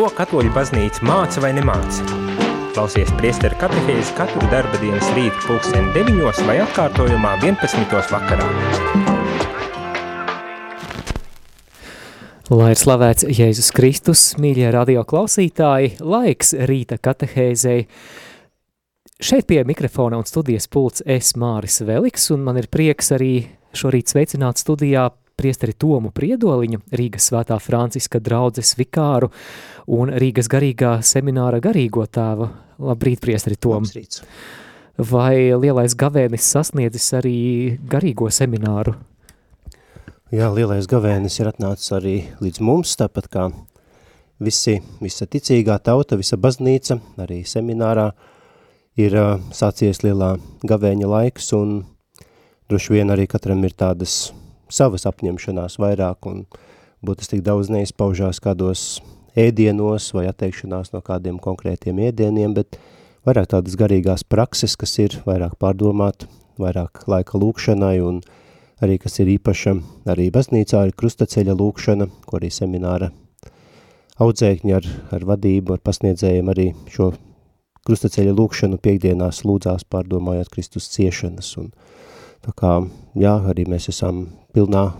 Ko katoļu baznīca māca vai nemāca? Klausies priesteru katehēzi katru darba dienas rītu pulksteni 9 vai atkārtojumā 11. vakarā. Lai ir slavēts Jēzus Kristus, mīļie radio klausītāji, laiks rīta katehēzei. Šeit pie mikrofona un studijas pults es Māris Veliks, un man ir prieks arī šorīt sveicināt studijā priesteri Tomu Priedoliņu, Rīgas svētā Franciska draudzes vikāru un Rīgas garīgā semināra garīgo tēvu. Labrīt, priesteri Tom! Labsrīts. Vai lielais gavēnis sasniedzis arī garīgo semināru? Jā, lielais gavēnis ir atnācis arī līdz mums, tāpat kā visi, visa ticīgā tauta, visa baznīca, arī seminārā ir sācies lielā gavēņa laiks un droši vien arī katram ir tādas savas apņemšanās vairāk un būtu tik daudz neizpaužās kādos ēdienos vai atteikšanās no kādiem konkrētiem ēdieniem, bet vairāk tādas garīgās prakses, kas ir vairāk pārdomāt, vairāk laika lūkšanai un arī, kas ir īpaša, arī baznīcā ir krustaceļa lūkšana, ko arī semināra audzēkņi ar, ar vadību, ar pasniedzējiem arī šo krustaceļa lūkšanu piekdienās lūdzās pārdomājot Kristus ciešanas un tā kā, jā, arī mēs esam pilnā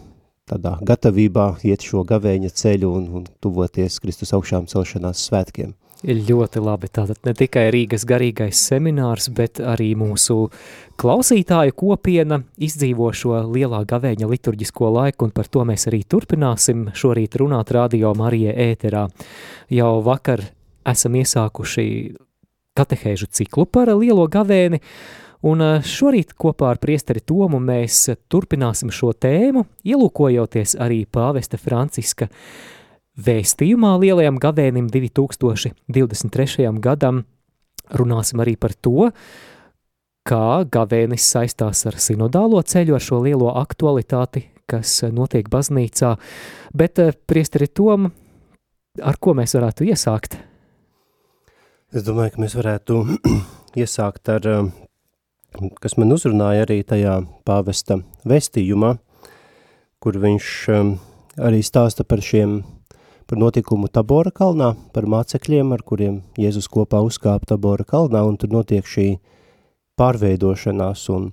tādā gatavībā iet šo gavēņa ceļu un, un tuvoties Kristus augšām celšanās svētkiem. Ļoti labi. Tātad ne tikai Rīgas garīgais seminārs, bet arī mūsu klausītāju kopiena izdzīvo šo lielā gavēņa liturģisko laiku, un par to mēs arī turpināsim šorīt runāt Radio Marija ēterā. Jau vakar esam iesākuši katehēžu ciklu par lielo gavēni, Un eh, šorīt kopā ar priesteri Tomu mēs turpināsim šo tēmu, ielūkojoties arī pāvesta Franciska vēstījumā lielajam gavēnim 2023. gadam. Runāsim arī par to, kā gavēnis saistās ar sinodālo ceļu, ar šo lielo aktualitāti, kas notiek baznīcā. Bet, eh, priesteri Tom, ar ko mēs varētu iesākt? Es domāju, ka mēs varētu iesākt ar kas man uzrunāja arī tajā pāvesta vestījumā, kur viņš um, arī stāsta par šiem, par notikumu Tabora kalnā, par mācekļiem, ar kuriem Jēzus kopā uzkāpa Tabora kalnā, un tur notiek šī pārveidošanās, un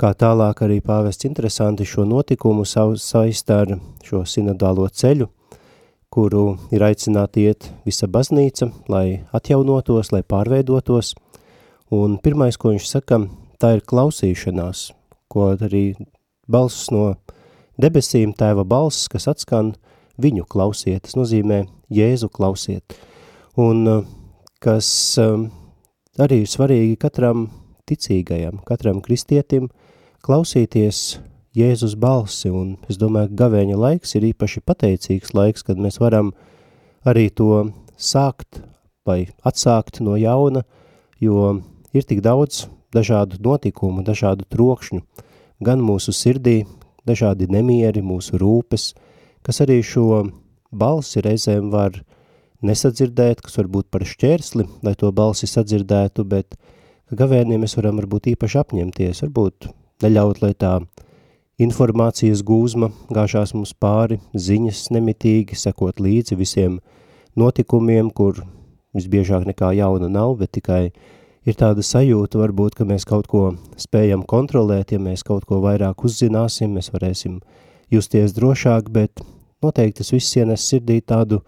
kā tālāk arī pāvests interesanti šo notikumu saista ar šo sinodālo ceļu, kuru ir aicināti iet visa baznīca, lai atjaunotos, lai pārveidotos, Un pirmais, ko viņš saka, tā ir klausīšanās, ko arī balss no debesīm, tēva balss, kas atskan viņu klausiet, tas nozīmē Jēzu klausiet. Un kas um, arī ir svarīgi katram ticīgajam, katram kristietim klausīties Jēzus balsi, un es domāju, ka gavēņa laiks ir īpaši pateicīgs laiks, kad mēs varam arī to sākt vai atsākt no jauna, jo ir tik daudz dažādu notikumu, dažādu trokšņu, gan mūsu sirdī, dažādi nemieri, mūsu rūpes, kas arī šo balsi reizēm var nesadzirdēt, kas var būt par šķērsli, lai to balsi sadzirdētu, bet gavēniem mēs varam varbūt īpaši apņemties, varbūt neļaut, lai tā informācijas gūzma gāžās mums pāri, ziņas nemitīgi, sekot līdzi visiem notikumiem, kur visbiežāk nekā jauna nav, bet tikai ir tāda sajūta varbūt, ka mēs kaut ko spējam kontrolēt, ja mēs kaut ko vairāk uzzināsim, mēs varēsim justies drošāk, bet noteikti tas viss ienes sirdī tādu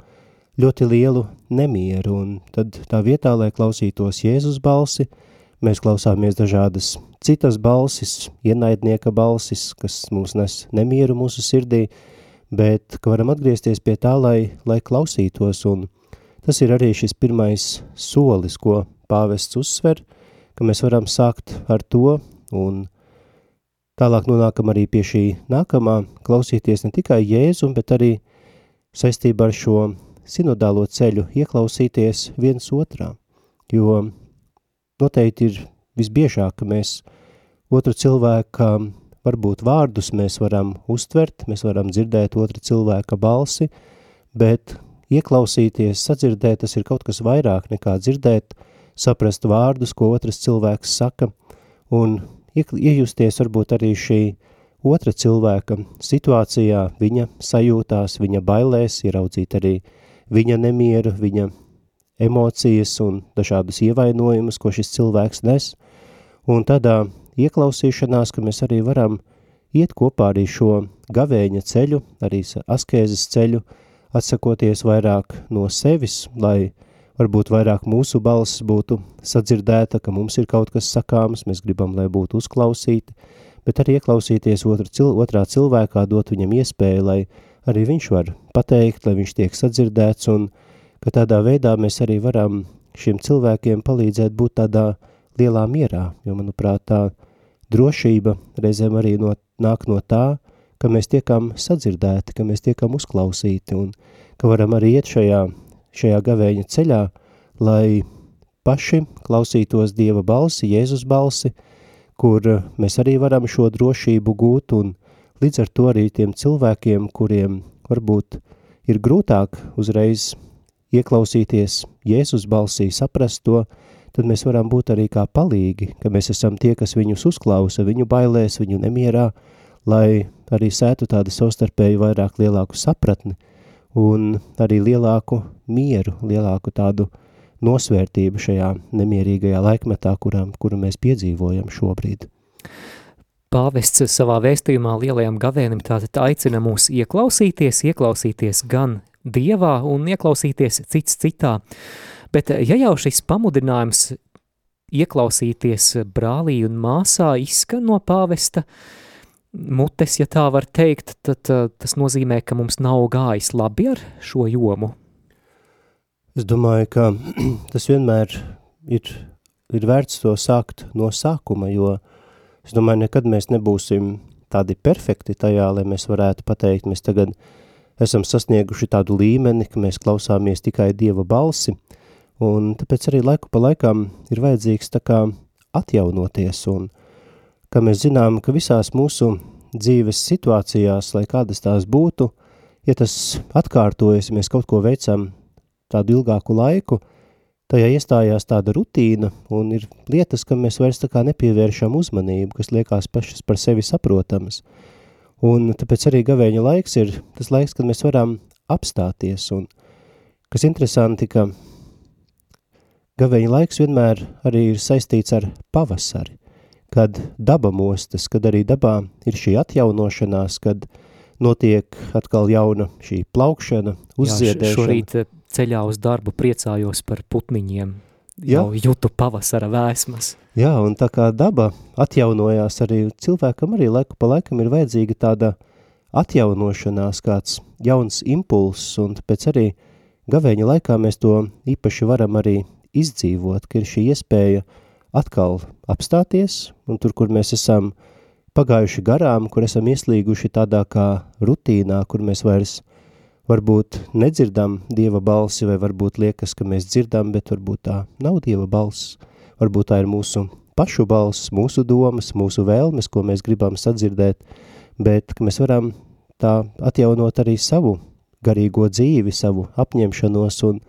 ļoti lielu nemieru, un tad tā vietā, lai klausītos Jēzus balsi, mēs klausāmies dažādas citas balsis, ienaidnieka balsis, kas mūs nes nemieru mūsu sirdī, bet ka varam atgriezties pie tā, lai, lai klausītos, un tas ir arī šis pirmais solis, ko pāvests uzsver, ka mēs varam sākt ar to un tālāk nonākam arī pie šī nākamā. Klausīties ne tikai Jēzu, bet arī saistībā ar šo sinodālo ceļu ieklausīties viens otrā, jo noteikti ir visbiežāk, ka mēs otru cilvēka varbūt vārdus mēs varam uztvert, mēs varam dzirdēt otra cilvēka balsi, bet ieklausīties, sadzirdēt, tas ir kaut kas vairāk nekā dzirdēt saprast vārdus, ko otrs cilvēks saka, un iejusties varbūt arī šī otra cilvēka situācijā, viņa sajūtās, viņa bailēs, ieraudzīt arī viņa nemieru, viņa emocijas un dažādas ievainojumus, ko šis cilvēks nes, un tādā ieklausīšanās, ka mēs arī varam iet kopā arī šo gavēņa ceļu, arī askēzes ceļu, atsakoties vairāk no sevis, lai varbūt vairāk mūsu balss būtu sadzirdēta, ka mums ir kaut kas sakāms, mēs gribam, lai būtu uzklausīti, bet arī ieklausīties otru, cil, otrā cilvēkā, dot viņam iespēju, lai arī viņš var pateikt, lai viņš tiek sadzirdēts un ka tādā veidā mēs arī varam šiem cilvēkiem palīdzēt būt tādā lielā mierā, jo, manuprāt, tā drošība reizēm arī no, nāk no tā, ka mēs tiekam sadzirdēti, ka mēs tiekam uzklausīti un ka varam arī iet šajā, šajā gavēņa ceļā, lai paši klausītos Dieva balsi, Jēzus balsi, kur mēs arī varam šo drošību gūt un līdz ar to arī tiem cilvēkiem, kuriem varbūt ir grūtāk uzreiz ieklausīties Jēzus balsī, saprast to, tad mēs varam būt arī kā palīgi, ka mēs esam tie, kas viņus uzklausa, viņu bailēs, viņu nemierā, lai arī sētu tādu savstarpēju vairāk lielāku sapratni un arī lielāku mieru, lielāku tādu nosvērtību šajā nemierīgajā laikmetā, kuram, kuru mēs piedzīvojam šobrīd. Pāvests savā vēstījumā lielajam gavēnim tātad aicina mūs ieklausīties, ieklausīties gan Dievā un ieklausīties cits citā. Bet ja jau šis pamudinājums ieklausīties brālī un māsā izskan no pāvesta mutes, ja tā var teikt, tad tas nozīmē, ka mums nav gājis labi ar šo jomu. Es domāju, ka tas vienmēr ir, ir vērts to sākt no sākuma, jo es domāju, nekad mēs nebūsim tādi perfekti tajā, lai mēs varētu pateikt, mēs tagad esam sasnieguši tādu līmeni, ka mēs klausāmies tikai Dieva balsi, un tāpēc arī laiku pa laikam ir vajadzīgs tā kā atjaunoties, un ka mēs zinām, ka visās mūsu dzīves situācijās, lai kādas tās būtu, ja tas atkārtojas, mēs kaut ko veicam tādu ilgāku laiku, tajā iestājās tāda rutīna un ir lietas, kam mēs vairs tā kā nepievēršam uzmanību, kas liekas pašas par sevi saprotamas. Un tāpēc arī gavēņa laiks ir tas laiks, kad mēs varam apstāties un kas interesanti, ka gavēņa laiks vienmēr arī ir saistīts ar pavasari, kad daba mostas, kad arī dabā ir šī atjaunošanās, kad notiek atkal jauna šī plaukšana, uzziedēšana. Jā, šorīt ceļā uz darbu priecājos par putniņiem. Jau Jā. jūtu pavasara vēsmas. Jā, un tā kā daba atjaunojās arī cilvēkam arī laiku pa laikam ir vajadzīga tāda atjaunošanās, kāds jauns impulss, un pēc arī gavēņa laikā mēs to īpaši varam arī izdzīvot, ka ir šī iespēja atkal apstāties, un tur, kur mēs esam pagājuši garām, kur esam ieslīguši tādā kā rutīnā, kur mēs vairs varbūt nedzirdam Dieva balsi, vai varbūt liekas, ka mēs dzirdam, bet varbūt tā nav Dieva balss. Varbūt tā ir mūsu pašu balss, mūsu domas, mūsu vēlmes, ko mēs gribam sadzirdēt, bet mēs varam tā atjaunot arī savu garīgo dzīvi, savu apņemšanos un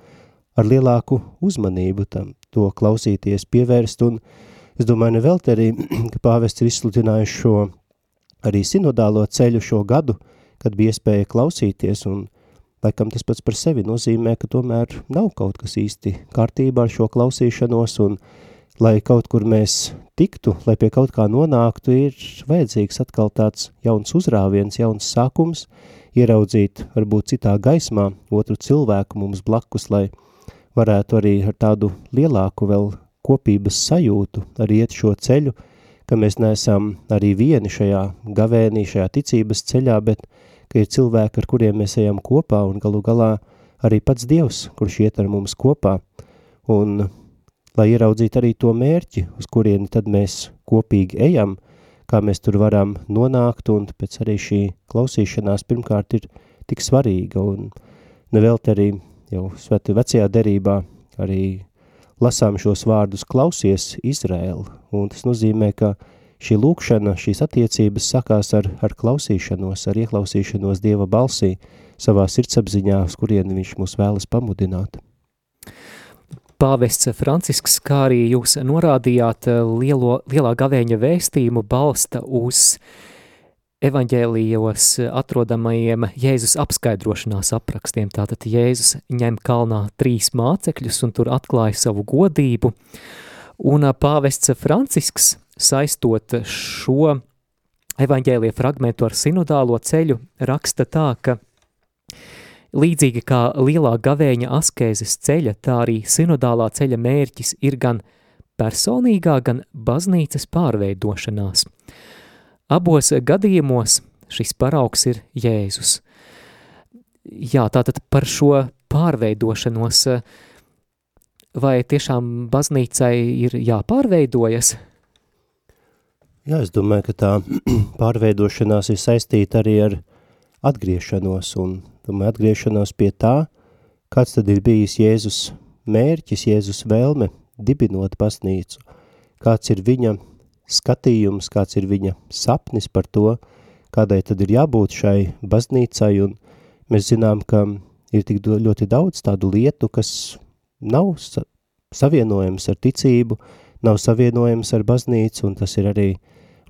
ar lielāku uzmanību tam to klausīties, pievērst, un es domāju, nevelt arī, ka pāvests ir izsludinājis šo arī sinodālo ceļu šo gadu, kad bija iespēja klausīties un Laikam tas pats par sevi nozīmē, ka tomēr nav kaut kas īsti kārtībā ar šo klausīšanos un lai kaut kur mēs tiktu, lai pie kaut kā nonāktu, ir vajadzīgs atkal tāds jauns uzrāviens, jauns sākums, ieraudzīt varbūt citā gaismā otru cilvēku mums blakus, lai varētu arī ar tādu lielāku vēl kopības sajūtu arī iet šo ceļu, ka mēs neesam arī vieni šajā gavēnī, šajā ticības ceļā, bet ka ir cilvēki, ar kuriem mēs ejam kopā, un galu galā arī pats Dievs, kurš iet ar mums kopā, un lai ieraudzītu arī to mērķi, uz kurieni tad mēs kopīgi ejam, kā mēs tur varam nonākt, un pēc arī šī klausīšanās pirmkārt ir tik svarīga, un nevelt arī jau sveti vecajā derībā arī lasām šos vārdus klausies Izraēlu, un tas nozīmē, ka šī lūkšana, šīs attiecības sakās ar, ar klausīšanos, ar ieklausīšanos Dieva balsī, savā sirdsapziņā, uz kurieni viņš mūs vēlas pamudināt. Pāvests Francisks, kā arī jūs norādījāt, lielo, lielā gavēņa vēstījumu balsta uz evaņģēlijos atrodamajiem Jēzus apskaidrošanās aprakstiem. Tātad Jēzus ņem kalnā trīs mācekļus un tur atklāja savu godību, un pāvests Francisks saistot šo evaņģēlija fragmentu ar sinodālo ceļu raksta tā, ka līdzīgi kā lielā gavēņa askēzes ceļa, tā arī sinodālā ceļa mērķis ir gan personīgā, gan baznīcas pārveidošanās. Abos gadījumos šis paraugs ir Jēzus. Jā, tātad par šo pārveidošanos, vai tiešām baznīcai ir jāpārveidojas? Jā, es domāju, ka tā pārveidošanās ir saistīta arī ar atgriešanos un domāju, atgriešanos pie tā, kāds tad ir bijis Jēzus mērķis, Jēzus vēlme dibinot baznīcu, kāds ir viņa skatījums, kāds ir viņa sapnis par to, kādai tad ir jābūt šai baznīcai, un mēs zinām, ka ir tik ļoti daudz tādu lietu, kas nav savienojams ar ticību, nav savienojams ar baznīcu, un tas ir arī uh,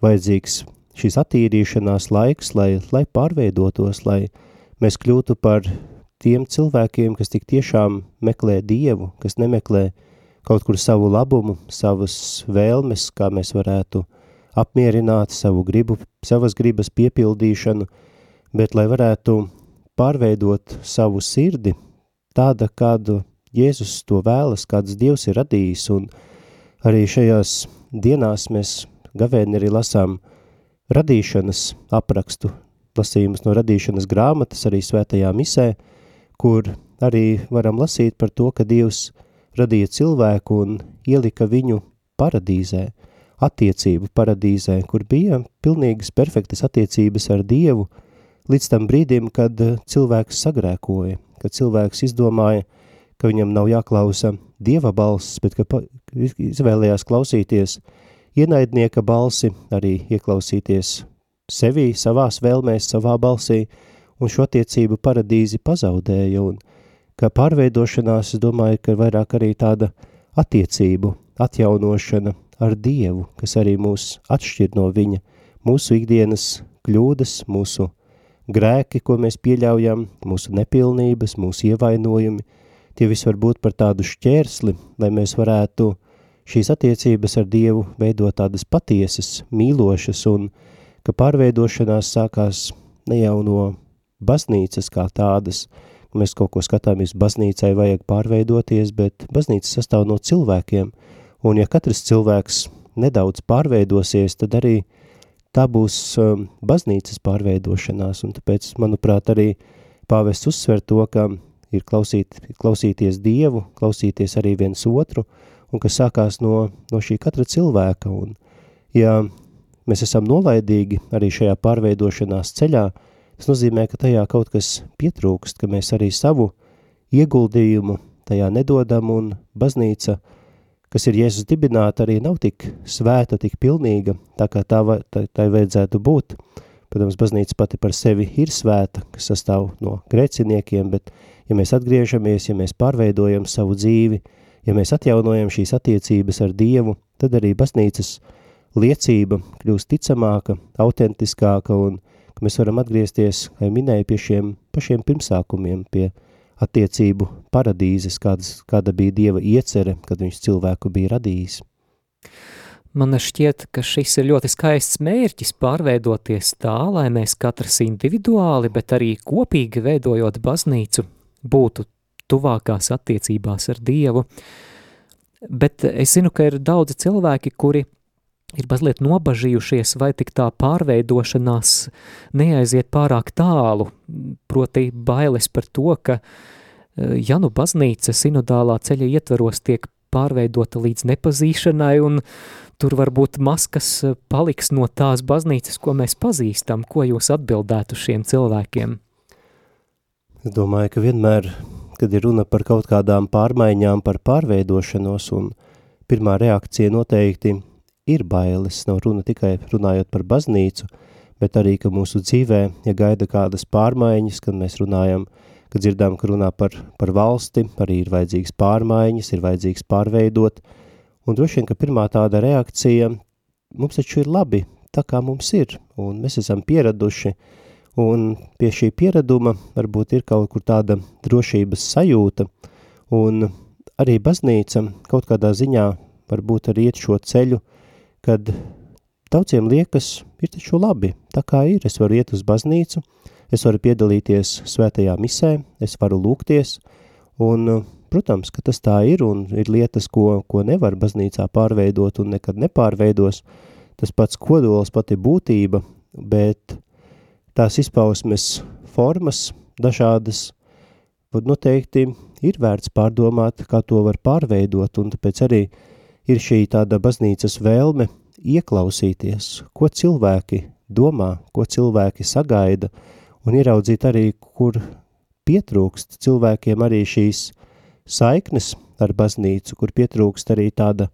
vajadzīgs šīs attīrīšanās laiks, lai, lai pārveidotos, lai mēs kļūtu par tiem cilvēkiem, kas tik tiešām meklē Dievu, kas nemeklē kaut kur savu labumu, savas vēlmes, kā mēs varētu apmierināt savu gribu, savas gribas piepildīšanu, bet lai varētu pārveidot savu sirdi tāda, kādu Jēzus to vēlas, kāds Dievs ir radījis, un arī šajās dienās mēs gavēni arī lasām radīšanas aprakstu, lasījumus no radīšanas grāmatas arī svētajā misē, kur arī varam lasīt par to, ka Dievs radīja cilvēku un ielika viņu paradīzē, attiecību paradīzē, kur bija pilnīgas perfektas attiecības ar Dievu, līdz tam brīdim, kad cilvēks sagrēkoja, kad cilvēks izdomāja, ka viņam nav jāklausa Dieva balss, bet ka izvēlējās klausīties ienaidnieka balsi, arī ieklausīties sevī, savās vēlmēs, savā balsī, un šo attiecību paradīzi pazaudēja, un ka pārveidošanās, es domāju, ka vairāk arī tāda attiecību atjaunošana ar Dievu, kas arī mūs atšķir no viņa, mūsu ikdienas kļūdas, mūsu grēki, ko mēs pieļaujam, mūsu nepilnības, mūsu ievainojumi, tie visi var būt par tādu šķērsli, lai mēs varētu šīs attiecības ar Dievu veido tādas patiesas, mīlošas un ka pārveidošanās sākās ne jau no baznīcas kā tādas, mēs kaut ko skatāmies, baznīcai vajag pārveidoties, bet baznīca sastāv no cilvēkiem, un ja katrs cilvēks nedaudz pārveidosies, tad arī tā būs um, baznīcas pārveidošanās, un tāpēc, manuprāt, arī pāvests uzsver to, ka ir klausīt, klausīties Dievu, klausīties arī viens otru, uh, un kas sākās no, no šī katra cilvēka. Un, ja mēs esam nolaidīgi arī šajā pārveidošanās ceļā, tas nozīmē, ka tajā kaut kas pietrūkst, ka mēs arī savu ieguldījumu tajā nedodam, un baznīca, kas ir Jēzus dibināta, arī nav tik svēta, tik pilnīga, tā kā tā, tā, tā vajadzētu būt. Protams, baznīca pati par sevi ir svēta, kas sastāv no grēciniekiem, bet ja mēs atgriežamies, ja mēs pārveidojam savu dzīvi, ja mēs atjaunojam šīs attiecības ar Dievu, tad arī baznīcas liecība kļūst ticamāka, autentiskāka un ka mēs varam atgriezties, kā minēju, pie šiem pašiem pirmsākumiem, pie attiecību paradīzes, kādas, kāda bija Dieva iecere, kad viņš cilvēku bija radījis. Man šķiet, ka šis ir ļoti skaists mērķis pārveidoties tā, lai mēs katrs individuāli, bet arī kopīgi veidojot baznīcu, būtu tuvākās attiecībās ar Dievu, bet es zinu, ka ir daudzi cilvēki, kuri ir mazliet nobažījušies, vai tik tā pārveidošanās neaiziet pārāk tālu, proti bailes par to, ka ja nu baznīca sinodālā ceļa ietveros tiek pārveidota līdz nepazīšanai, un tur varbūt maskas paliks no tās baznīcas, ko mēs pazīstam, ko jūs atbildētu šiem cilvēkiem? Es domāju, ka vienmēr kad ir runa par kaut kādām pārmaiņām, par pārveidošanos, un pirmā reakcija noteikti ir bailes, nav runa tikai runājot par baznīcu, bet arī, ka mūsu dzīvē, ja gaida kādas pārmaiņas, kad mēs runājam, kad dzirdām, ka runā par, par valsti, arī ir vajadzīgs pārmaiņas, ir vajadzīgs pārveidot, un droši vien, ka pirmā tāda reakcija, mums taču ir labi, tā kā mums ir, un mēs esam pieraduši, un pie šī pieraduma varbūt ir kaut kur tāda drošības sajūta, un arī baznīca kaut kādā ziņā varbūt arī iet šo ceļu, kad daudziem liekas, ir taču labi, tā kā ir, es varu iet uz baznīcu, es varu piedalīties svētajā misē, es varu lūgties, un, protams, ka tas tā ir, un ir lietas, ko, ko nevar baznīcā pārveidot un nekad nepārveidos, tas pats kodols, pati būtība, bet tās izpausmes formas dažādas, noteikti ir vērts pārdomāt, kā to var pārveidot, un tāpēc arī ir šī tāda baznīcas vēlme ieklausīties, ko cilvēki domā, ko cilvēki sagaida, un ieraudzīt arī, kur pietrūkst cilvēkiem arī šīs saiknes ar baznīcu, kur pietrūkst arī tāda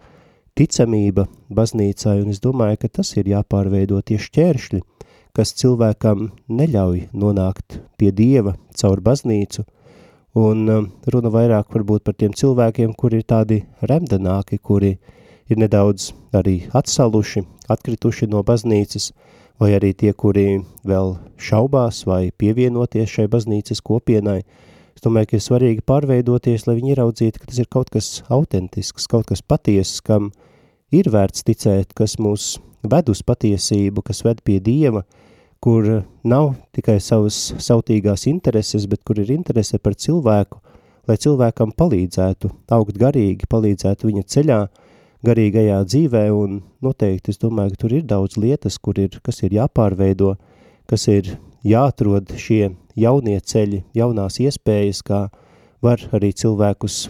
ticamība baznīcai, un es domāju, ka tas ir jāpārveido tie šķēršļi, kas cilvēkam neļauj nonākt pie Dieva caur baznīcu, un um, runa vairāk varbūt par tiem cilvēkiem, kuri ir tādi remdenāki, kuri ir nedaudz arī atsaluši, atkrituši no baznīcas, vai arī tie, kuri vēl šaubās vai pievienoties šai baznīcas kopienai. Es domāju, ka ir svarīgi pārveidoties, lai viņi ieraudzītu, ka tas ir kaut kas autentisks, kaut kas patiesas, kam ir vērts ticēt, kas mūs ved uz patiesību, kas ved pie Dieva, kur nav tikai savas sautīgās intereses, bet kur ir interese par cilvēku, lai cilvēkam palīdzētu augt garīgi, palīdzētu viņa ceļā, garīgajā dzīvē, un noteikti es domāju, ka tur ir daudz lietas, kur ir, kas ir jāpārveido, kas ir jāatrod šie jaunie ceļi, jaunās iespējas, kā var arī cilvēkus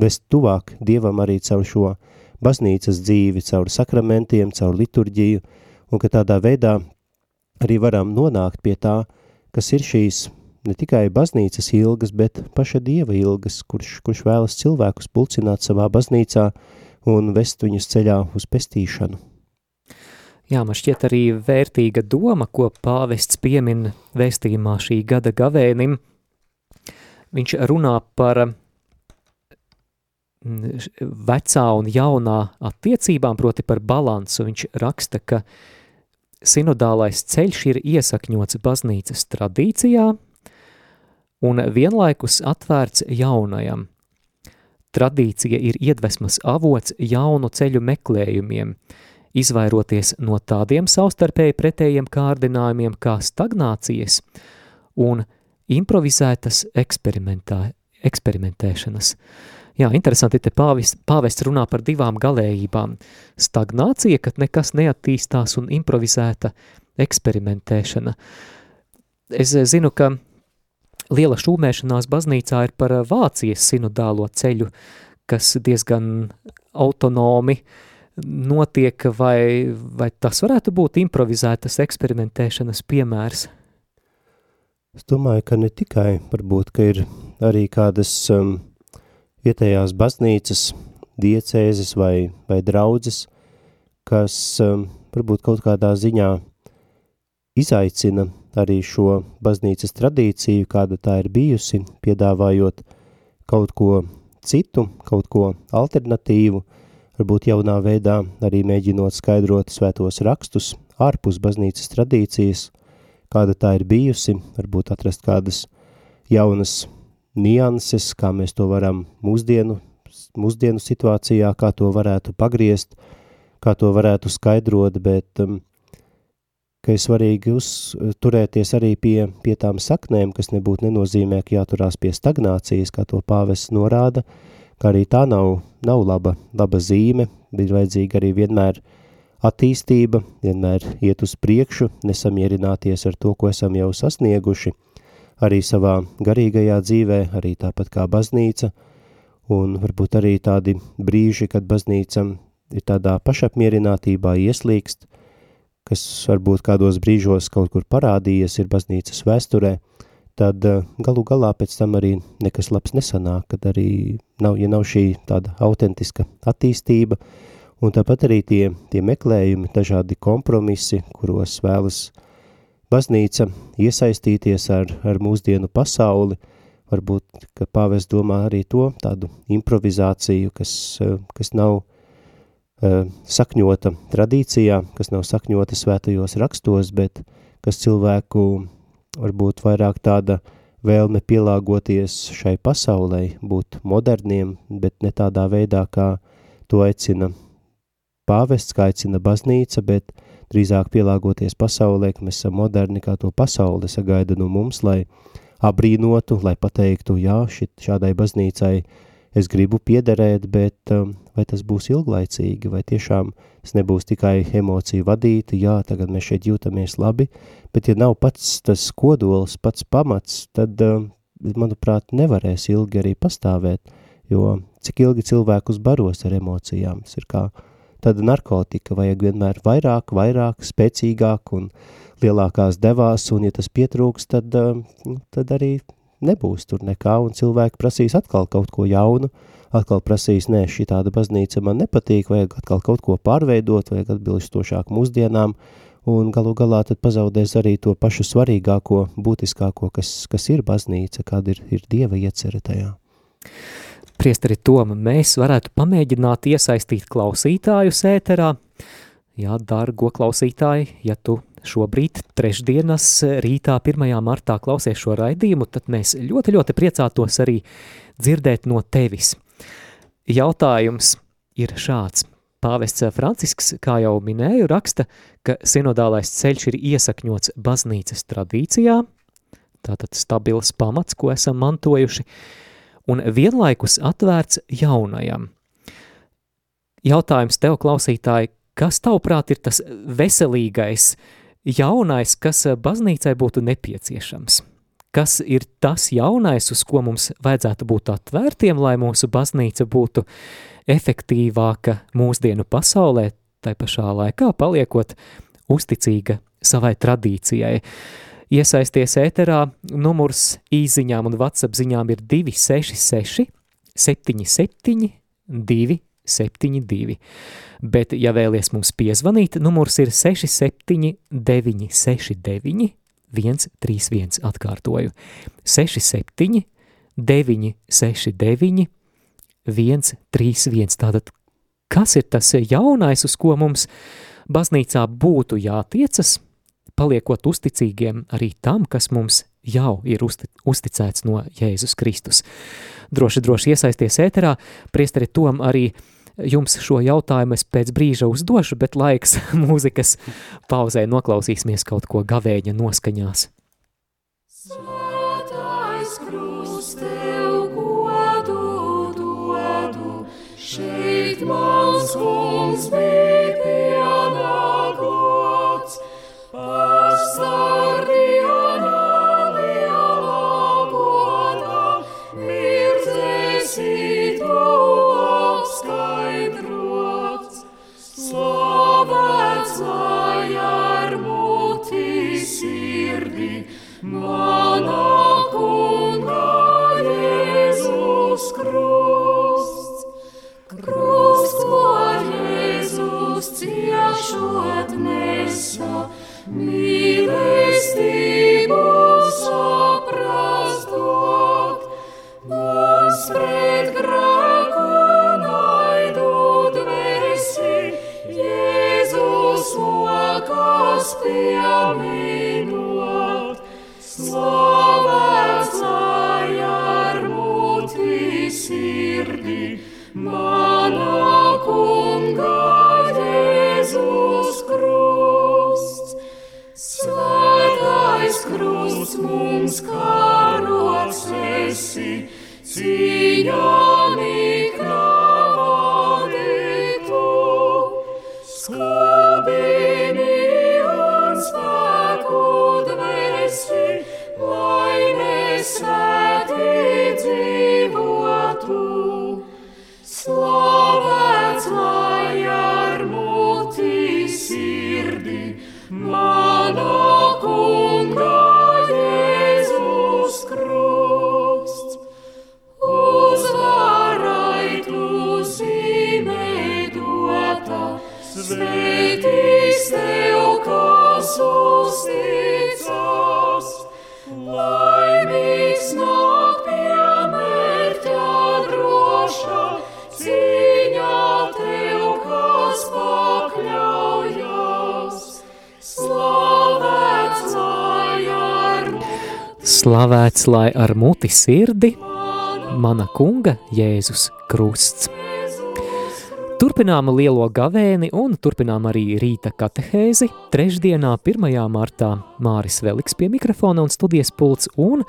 vest tuvāk Dievam arī caur šo baznīcas dzīvi, caur sakramentiem, caur liturģiju, un ka tādā veidā arī varam nonākt pie tā, kas ir šīs ne tikai baznīcas ilgas, bet paša Dieva ilgas, kurš, kurš vēlas cilvēkus pulcināt savā baznīcā, un vest viņus ceļā uz pestīšanu. Jā, man šķiet arī vērtīga doma, ko pāvests piemin vēstījumā šī gada gavēnim. Viņš runā par mm, vecā un jaunā attiecībām, proti par balansu. Viņš raksta, ka sinodālais ceļš ir iesakņots baznīcas tradīcijā un vienlaikus atvērts jaunajam – Tradīcija ir iedvesmas avots jaunu ceļu meklējumiem, izvairoties no tādiem savstarpēji pretējiem kārdinājumiem kā stagnācijas un improvizētas eksperimentēšanas. Jā, interesanti, te pāvis, pāvests runā par divām galējībām. Stagnācija, kad nekas neattīstās un improvizēta eksperimentēšana. Es zinu, ka liela šūmēšanās baznīcā ir par Vācijas sinodālo ceļu, kas diezgan autonomi notiek, vai, vai tas varētu būt improvizētas eksperimentēšanas piemērs? Es domāju, ka ne tikai, varbūt, ka ir arī kādas um, vietējās baznīcas, diecēzes vai, vai draudzes, kas um, varbūt kaut kādā ziņā izaicina arī šo baznīcas tradīciju, kāda tā ir bijusi, piedāvājot kaut ko citu, kaut ko alternatīvu, varbūt jaunā veidā arī mēģinot skaidrot svētos rakstus ārpus baznīcas tradīcijas, kāda tā ir bijusi, varbūt atrast kādas jaunas nianses, kā mēs to varam mūsdienu, mūsdienu situācijā, kā to varētu pagriezt, kā to varētu skaidrot, bet um, ka ir svarīgi uzturēties arī pie, pie tām saknēm, kas nebūtu nenozīmē, ka jāturās pie stagnācijas, kā to pāvests norāda, ka arī tā nav, nav laba, laba zīme, ir vajadzīga arī vienmēr attīstība, vienmēr iet uz priekšu, nesamierināties ar to, ko esam jau sasnieguši, arī savā garīgajā dzīvē, arī tāpat kā baznīca, un varbūt arī tādi brīži, kad baznīca ir tādā pašapmierinātībā ieslīgst, kas varbūt kādos brīžos kaut kur parādījies ir baznīcas vēsturē, tad eh, galu galā pēc tam arī nekas labs nesanāk, kad arī nav, ja nav šī tāda autentiska attīstība, un tāpat arī tie, tie meklējumi, dažādi kompromisi, kuros vēlas baznīca iesaistīties ar, ar mūsdienu pasauli, varbūt, ka pāvis domā arī to tādu improvizāciju, kas, eh, kas nav uh, sakņota tradīcijā, kas nav sakņota svētajos rakstos, bet kas cilvēku varbūt vairāk tāda vēlme pielāgoties šai pasaulē, būt moderniem, bet ne tādā veidā, kā to aicina pāvests, kā aicina baznīca, bet drīzāk pielāgoties pasaulē, ka mēs esam moderni, kā to pasaule sagaida no mums, lai abrīnotu, lai pateiktu, jā, šit, šādai baznīcai es gribu piederēt, bet um, vai tas būs ilglaicīgi, vai tiešām es nebūs tikai emociju vadīti, jā, tagad mēs šeit jūtamies labi, bet ja nav pats tas kodols, pats pamats, tad, um, manuprāt, nevarēs ilgi arī pastāvēt, jo cik ilgi cilvēkus baros ar emocijām, tas ir kā tāda narkotika, vajag vienmēr vairāk, vairāk, spēcīgāk un lielākās devās, un ja tas pietrūks, tad, um, tad arī nebūs tur nekā, un cilvēki prasīs atkal kaut ko jaunu, atkal prasīs, nē, šī tāda baznīca man nepatīk, vajag atkal kaut ko pārveidot, vajag atbilstošāk mūsdienām, un galu galā tad pazaudēs arī to pašu svarīgāko, būtiskāko, kas, kas ir baznīca, kāda ir, ir Dieva iecere tajā. Priesteri Toma, mēs varētu pamēģināt iesaistīt klausītājus ēterā. Jā, dargo klausītāji, ja tu šobrīd trešdienas rītā 1. martā klausies šo raidījumu, tad mēs ļoti, ļoti priecātos arī dzirdēt no tevis. Jautājums ir šāds. Pāvests Francisks, kā jau minēju, raksta, ka sinodālais ceļš ir iesakņots baznīcas tradīcijā, tātad stabils pamats, ko esam mantojuši, un vienlaikus atvērts jaunajam. Jautājums tev, klausītāji, kas tavuprāt ir tas veselīgais jaunais, kas baznīcai būtu nepieciešams? Kas ir tas jaunais, uz ko mums vajadzētu būt atvērtiem, lai mūsu baznīca būtu efektīvāka mūsdienu pasaulē, tai pašā laikā paliekot uzticīga savai tradīcijai? Iesaisties ēterā, numurs īziņām un WhatsApp ziņām ir 266 77 272. Bet, ja vēlies mums piezvanīt, numurs ir 67 969 131 atkārtoju. 67 969 131. Tātad, kas ir tas jaunais, uz ko mums baznīcā būtu jātiecas – paliekot uzticīgiem arī tam, kas mums jau ir uzti, uzticēts no Jēzus Kristus. Droši, droši iesaisties ēterā, priesteri Tom arī jums šo jautājumu es pēc brīža uzdošu, bet laiks mūzikas pauzē noklausīsimies kaut ko gavēņa noskaņās. Svētais krust tev godu dodu, šeit mans kungs bija pienāklots, soul. Slavēts lai ar muti sirdi, mana kunga Jēzus krusts. Turpinām lielo gavēni un turpinām arī rīta katehēzi. Trešdienā, 1. martā, Māris Veliks pie mikrofona un studijas pults un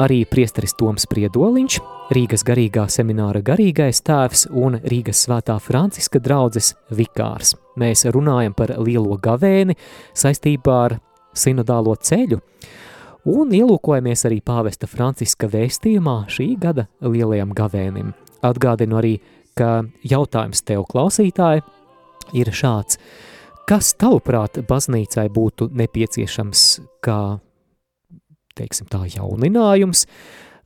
arī priesteris Toms Priedoliņš, Rīgas garīgā semināra garīgais tēvs un Rīgas svētā Franciska draudzes vikārs. Mēs runājam par lielo gavēni saistībā ar sinodālo ceļu, un ielūkojamies arī pāvesta Franciska vēstījumā šī gada lielajam gavēnim. Atgādinu arī, ka jautājums tev klausītāji ir šāds. Kas tavuprāt baznīcai būtu nepieciešams kā, teiksim tā, jauninājums,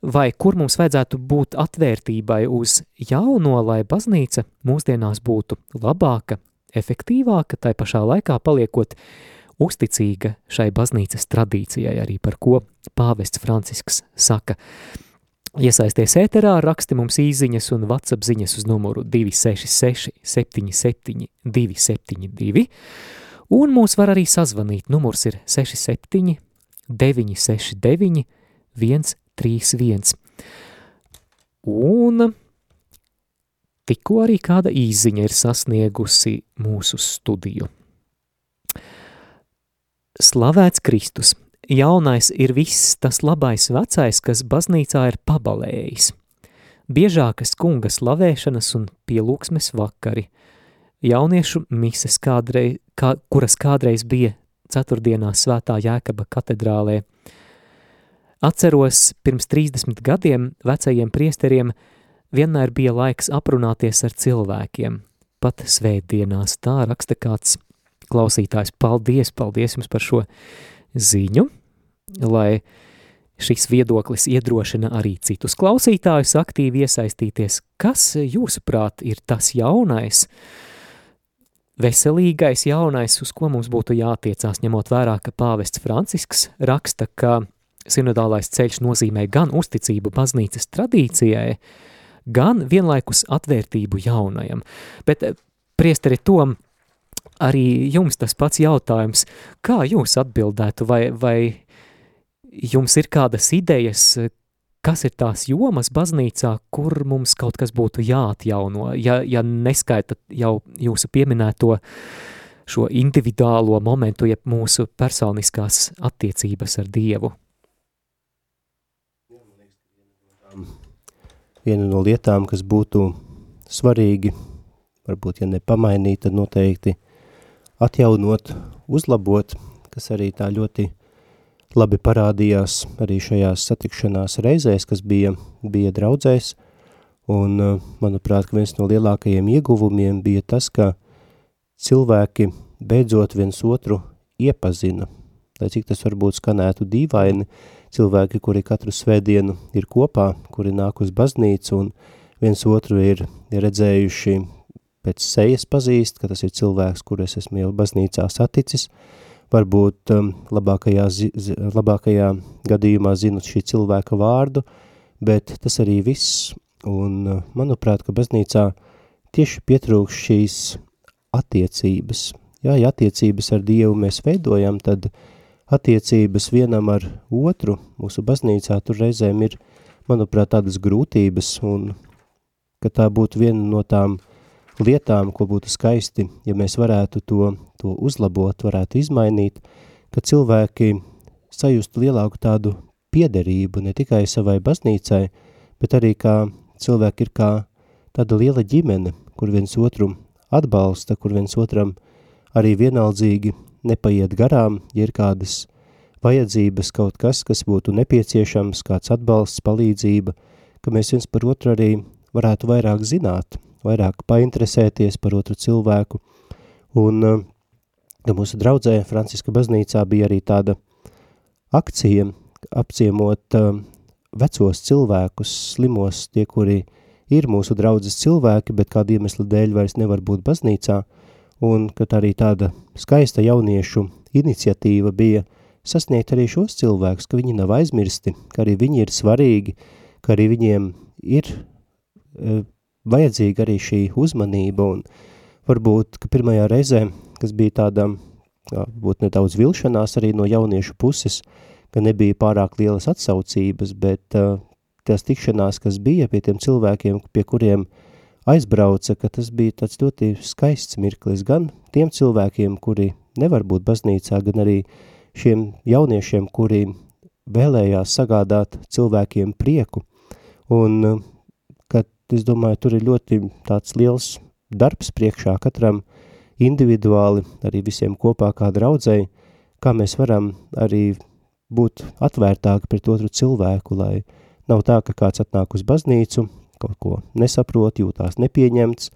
vai kur mums vajadzētu būt atvērtībai uz jauno, lai baznīca mūsdienās būtu labāka, efektīvāka, tai pašā laikā paliekot uzticīga šai baznīcas tradīcijai, arī par ko pāvests Francisks saka. Iesaisties ēterā, raksti mums īziņas un WhatsApp ziņas uz numuru 266 77 272, un mūs var arī sazvanīt, numurs ir 67 969 131. Un tikko arī kāda īziņa ir sasniegusi mūsu studiju. Slavēts Kristus! Jaunais ir viss tas labais vecais, kas baznīcā ir pabalējis. Biežākas kunga slavēšanas un pielūksmes vakari, jauniešu mises, kādreiz, kā, kuras kādreiz bija ceturtdienā svētā Jēkaba katedrālē. Atceros, pirms 30 gadiem vecajiem priesteriem vienmēr bija laiks aprunāties ar cilvēkiem, pat svētdienās, tā raksta kāds klausītājs, paldies, paldies jums par šo ziņu, lai šis viedoklis iedrošina arī citus klausītājus aktīvi iesaistīties. Kas, jūsuprāt, ir tas jaunais, veselīgais jaunais, uz ko mums būtu jātiecās, ņemot vērā, ka pāvests Francisks raksta, ka sinodālais ceļš nozīmē gan uzticību baznīcas tradīcijai, gan vienlaikus atvērtību jaunajam. Bet, priesteri Tom, arī jums tas pats jautājums, kā jūs atbildētu, vai, vai jums ir kādas idejas, kas ir tās jomas baznīcā, kur mums kaut kas būtu jāatjauno, ja, ja neskaitat jau jūsu pieminēto šo individuālo momentu, jeb mūsu personiskās attiecības ar Dievu? Viena no lietām, kas būtu svarīgi, varbūt, ja nepamainīt, tad noteikti atjaunot, uzlabot, kas arī tā ļoti labi parādījās arī šajās satikšanās reizēs, kas bija, bija draudzēs, un manuprāt, ka viens no lielākajiem ieguvumiem bija tas, ka cilvēki beidzot viens otru iepazina, lai cik tas varbūt skanētu dīvaini, cilvēki, kuri katru svētdienu ir kopā, kuri nāk uz baznīcu un viens otru ir redzējuši pēc sejas pazīst, ka tas ir cilvēks, kur es esmu jau baznīcā saticis, varbūt um, labākajā, zi, labākajā gadījumā zinu šī cilvēka vārdu, bet tas arī viss, un uh, manuprāt, ka baznīcā tieši pietrūkst šīs attiecības. Jā, ja attiecības ar Dievu mēs veidojam, tad attiecības vienam ar otru mūsu baznīcā tur reizēm ir, manuprāt, tādas grūtības, un ka tā būtu viena no tām uh, lietām, ko būtu skaisti, ja mēs varētu to, to uzlabot, varētu izmainīt, ka cilvēki sajustu lielāku tādu piederību ne tikai savai baznīcai, bet arī kā cilvēki ir kā tāda liela ģimene, kur viens otru atbalsta, kur viens otram arī vienaldzīgi nepaiet garām, ja ir kādas vajadzības, kaut kas, kas būtu nepieciešams, kāds atbalsts, palīdzība, ka mēs viens par otru arī varētu vairāk zināt, vairāk painteresēties par otru cilvēku. Un ja eh, mūsu draudzē Franciska baznīcā bija arī tāda akcija apciemot uh, vecos cilvēkus, slimos, tie, kuri ir mūsu draudzes cilvēki, bet kādu iemeslu dēļ vairs nevar būt baznīcā, un kad arī tāda skaista jauniešu iniciatīva bija sasniegt arī šos cilvēkus, ka viņi nav aizmirsti, ka arī viņi ir svarīgi, ka arī viņiem ir uh, vajadzīga arī šī uzmanība un varbūt, ka pirmajā reizē, kas bija tāda, būt nedaudz vilšanās arī no jauniešu puses, ka nebija pārāk lielas atsaucības, bet uh, tās tikšanās, kas bija pie tiem cilvēkiem, pie kuriem aizbrauca, ka tas bija tāds ļoti skaists mirklis gan tiem cilvēkiem, kuri nevar būt baznīcā, gan arī šiem jauniešiem, kuri vēlējās sagādāt cilvēkiem prieku. Un, kad es domāju, tur ir ļoti tāds liels darbs priekšā katram individuāli, arī visiem kopā kā draudzēji, kā mēs varam arī būt atvērtāki pret otru cilvēku, lai nav tā, ka kāds atnāk uz baznīcu, kaut ko nesaprot, jūtās nepieņemts,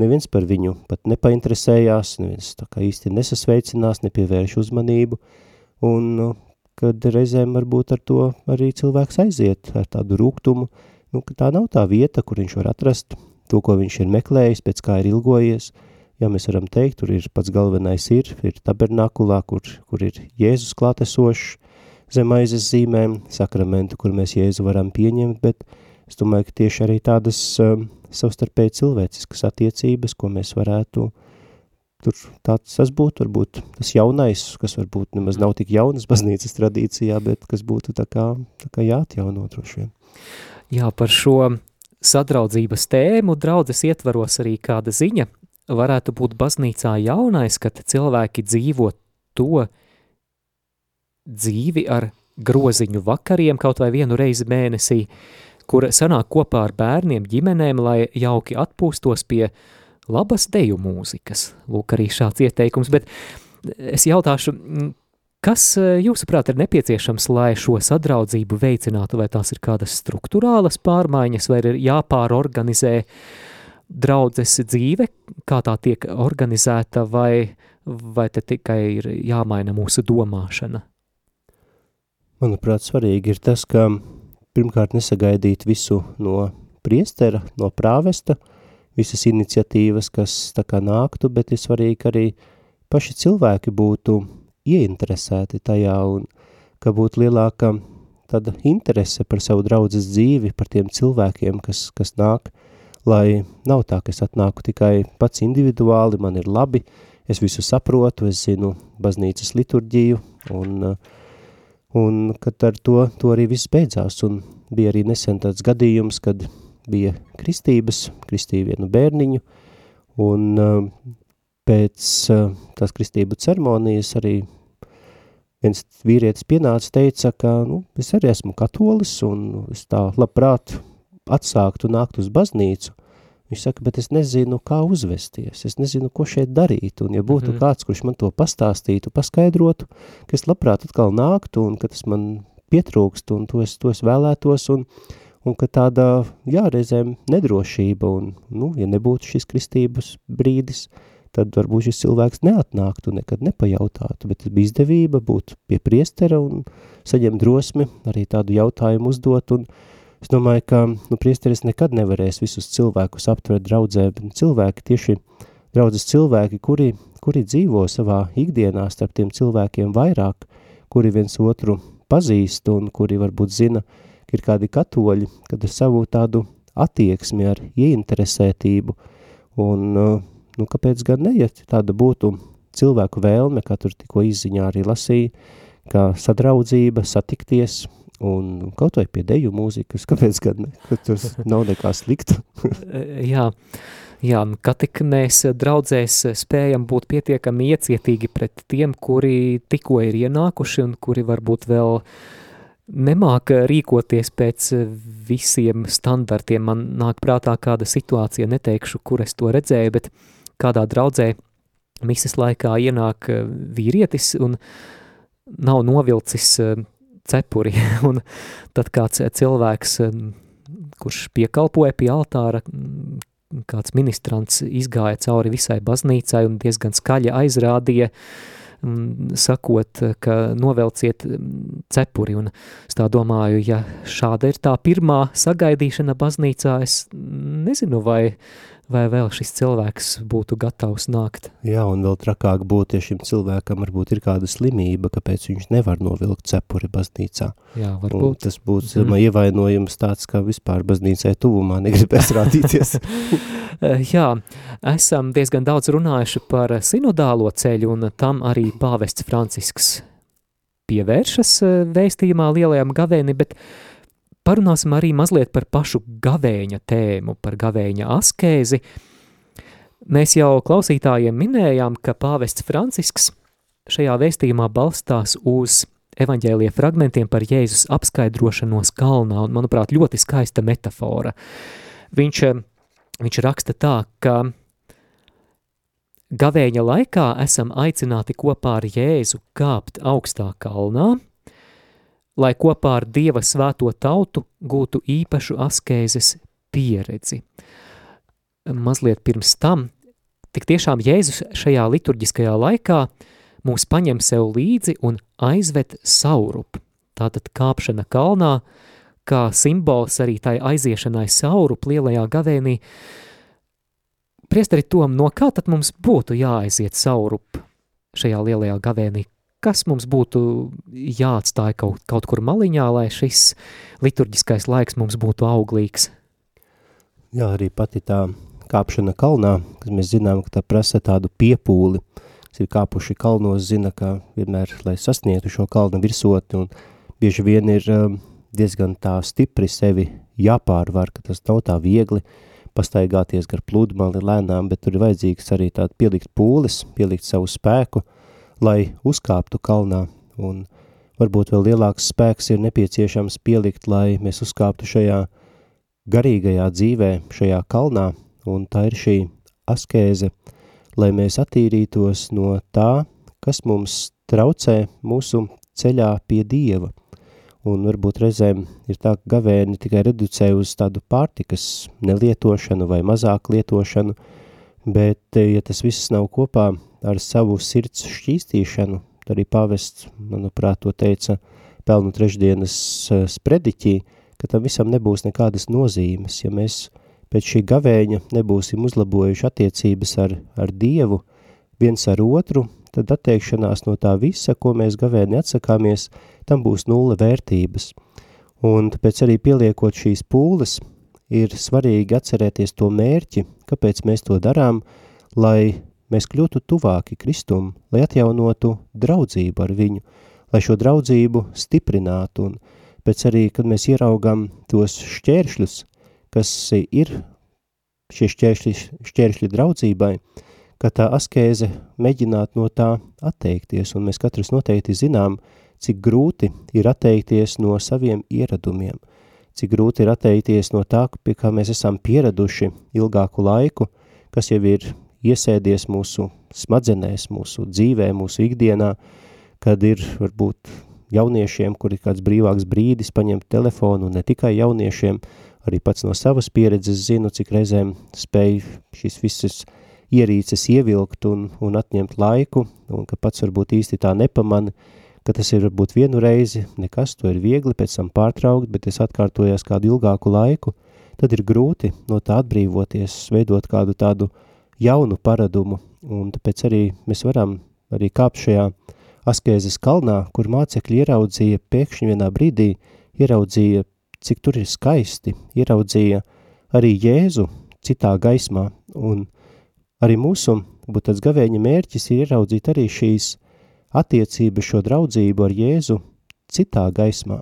neviens par viņu pat nepainteresējās, neviens tā kā īsti nesasveicinās, nepievērš uzmanību, un nu, kad reizēm varbūt ar to arī cilvēks aiziet ar tādu rūgtumu, nu, ka tā nav tā vieta, kur viņš var atrast to, ko viņš ir meklējis, pēc kā ir ilgojies, ja mēs varam teikt, tur ir pats galvenais ir, ir tabernakulā, kur, kur ir Jēzus klātesošs, zem aizes zīmēm, sakramentu, kur mēs Jēzu varam pieņemt, bet es domāju, ka tieši arī tādas um, savstarpēji cilvēciskas attiecības, ko mēs varētu tur tāds tas būtu, varbūt tas jaunais, kas varbūt nemaz nav tik jaunas baznīcas tradīcijā, bet kas būtu tā kā, tā kā jāatjauno droši vien. Jā, par šo sadraudzības tēmu draudzes ietvaros arī kāda ziņa varētu būt baznīcā jaunais, kad cilvēki dzīvo to, dzīvi ar groziņu vakariem kaut vai vienu reizi mēnesī, kur sanāk kopā ar bērniem, ģimenēm, lai jauki atpūstos pie labas deju mūzikas. Lūk, arī šāds ieteikums, bet es jautāšu, kas jūsuprāt ir nepieciešams, lai šo sadraudzību veicinātu, vai tās ir kādas struktūrālas pārmaiņas, vai ir jāpārorganizē draudzes dzīve, kā tā tiek organizēta, vai, vai te tikai ir jāmaina mūsu domāšana? Manuprāt, svarīgi ir tas, ka pirmkārt nesagaidīt visu no priestera, no prāvesta, visas iniciatīvas, kas tā kā nāktu, bet ir svarīgi arī paši cilvēki būtu ieinteresēti tajā un ka būtu lielāka tāda interese par savu draudzes dzīvi, par tiem cilvēkiem, kas, kas nāk, lai nav tā, ka es atnāku tikai pats individuāli, man ir labi, es visu saprotu, es zinu baznīcas liturģiju un uh, un kad ar to, to arī viss beidzās, un bija arī nesen tāds gadījums, kad bija kristības, kristīja vienu bērniņu, un uh, pēc uh, tās kristību ceremonijas arī viens vīrietis pienāca teica, ka, nu, es arī esmu katolis, un es tā labprāt atsāktu nākt uz baznīcu, Viņš saka, bet es nezinu, kā uzvesties, es nezinu, ko šeit darīt, un ja būtu mm. kāds, kurš man to pastāstītu, paskaidrotu, ka es labprāt atkal nāktu, un ka tas man pietrūkst, un to es, to es vēlētos, un, un ka tāda, jā, reizēm nedrošība, un, nu, ja nebūtu šis kristības brīdis, tad varbūt šis cilvēks neatnāktu, nekad nepajautātu, bet bija izdevība būt pie priestera un saņemt drosmi arī tādu jautājumu uzdot, un, Es domāju, ka nu, priesteris nekad nevarēs visus cilvēkus aptvert draudzē, bet cilvēki tieši draudzes cilvēki, kuri, kuri dzīvo savā ikdienā starp tiem cilvēkiem vairāk, kuri viens otru pazīst un kuri varbūt zina, ka ir kādi katoļi, kad ar savu tādu attieksmi, ar ieinteresētību un, nu, kāpēc gan ne, ja tāda būtu cilvēku vēlme, kā tur tikko izziņā arī lasīja, kā sadraudzība, satikties, un kaut vai pie deju mūzikas, kāpēc gan ne, ka tas nav nekā slikta. jā, jā, ka tik mēs draudzēs spējam būt pietiekami iecietīgi pret tiem, kuri tikko ir ienākuši un kuri varbūt vēl nemāk rīkoties pēc visiem standartiem. Man nāk prātā kāda situācija, neteikšu, kur es to redzēju, bet kādā draudzē misas laikā ienāk vīrietis un nav novilcis cepuri, un tad kāds cilvēks, kurš piekalpoja pie altāra, kāds ministrants izgāja cauri visai baznīcai un diezgan skaļi aizrādīja, sakot, ka novelciet cepuri, un es tā domāju, ja šāda ir tā pirmā sagaidīšana baznīcā, es nezinu, vai vai vēl šis cilvēks būtu gatavs nākt. Jā, un vēl trakāk būtu, ja šim cilvēkam varbūt ir kāda slimība, kāpēc viņš nevar novilkt cepuri baznīcā. Jā, varbūt. Un tas būtu mm. ievainojums tāds, ka vispār baznīcai tuvumā negribēs rādīties. Jā, esam diezgan daudz runājuši par sinodālo ceļu, un tam arī pāvests Francisks pievēršas vēstījumā lielajam gavēni, bet parunāsim arī mazliet par pašu gavēņa tēmu, par gavēņa askēzi. Mēs jau klausītājiem minējām, ka pāvests Francisks šajā vēstījumā balstās uz evaņģēlie fragmentiem par Jēzus apskaidrošanos kalnā, un, manuprāt, ļoti skaista metafora. Viņš, viņš raksta tā, ka Gavēņa laikā esam aicināti kopā ar Jēzu kāpt augstā kalnā, lai kopā ar Dieva svēto tautu gūtu īpašu askēzes pieredzi. Mazliet pirms tam, tik tiešām Jēzus šajā liturģiskajā laikā mūs paņem sev līdzi un aizved saurup. Tātad kāpšana kalnā, kā simbols arī tai aiziešanai saurup lielajā gavēnī, Priesteri Tom, no kā tad mums būtu jāaiziet saurup šajā lielajā gavēnī? Kas mums būtu jāatstāja kaut, kaut kur maliņā, lai šis liturģiskais laiks mums būtu auglīgs? Jā, arī pati tā kāpšana kalnā, kas mēs zinām, ka tā prasa tādu piepūli, kas ir kāpuši kalnos, zina, ka vienmēr, lai sasniegtu šo kalna virsoti, un bieži vien ir um, diezgan tā stipri sevi jāpārvar, ka tas nav tā viegli, uh, pastaigāties gar pludmali lēnām, bet tur ir vajadzīgs arī tād pielikt pūles, pielikt savu spēku, lai uzkāptu kalnā, un varbūt vēl lielāks spēks ir nepieciešams pielikt, lai mēs uzkāptu šajā garīgajā dzīvē, šajā kalnā, un tā ir šī askēze, lai mēs attīrītos no tā, kas mums traucē mūsu ceļā pie Dieva – un varbūt reizēm ir tā, gavēni tikai reducē uz tādu pārtikas nelietošanu vai mazāk lietošanu, bet, ja tas viss nav kopā ar savu sirds šķīstīšanu, arī pavests, manuprāt, to teica pelnu trešdienas eh, sprediķī, ka tam visam nebūs nekādas nozīmes, ja mēs pēc šī gavēņa nebūsim uzlabojuši attiecības ar, ar Dievu, viens ar otru, tad atteikšanās no tā visa, ko mēs gavēni atsakāmies, tam būs nulle vērtības. Un tāpēc arī pieliekot šīs pūles, ir svarīgi atcerēties to mērķi, kāpēc mēs to darām, lai mēs kļūtu tuvāki Kristum, lai atjaunotu draudzību ar viņu, lai šo draudzību stiprinātu, un pēc arī, kad mēs ieraugam tos šķēršļus, kas ir šie šķēršļi, šķēršļi draudzībai, ka tā askēze mēģināt no tā atteikties, un mēs katrs noteikti zinām, cik grūti ir atteikties no saviem ieradumiem, cik grūti ir atteikties no tā, pie kā mēs esam pieraduši ilgāku laiku, kas jau ir iesēdies mūsu smadzenēs, mūsu dzīvē, mūsu ikdienā, kad ir varbūt jauniešiem, kur ir kāds brīvāks brīdis paņemt telefonu, ne tikai jauniešiem, arī pats no savas pieredzes zinu, cik reizēm spēj šīs visas ierīces ievilkt un, un atņemt laiku, un ka pats varbūt īsti tā nepamani, ka tas ir varbūt vienu reizi, nekas, to ir viegli pēc tam pārtraukt, bet es atkārtojos kādu ilgāku laiku, tad ir grūti no tā atbrīvoties, veidot kādu tādu jaunu paradumu, un tāpēc arī mēs varam arī kāpt šajā askēzes kalnā, kur mācekļi ieraudzīja pēkšņi vienā brīdī, ieraudzīja, cik tur ir skaisti, ieraudzīja arī Jēzu citā gaismā, un Arī mūsu, būt tāds gavēņa mērķis ir ieraudzīt arī šīs attiecības, šo draudzību ar Jēzu citā gaismā,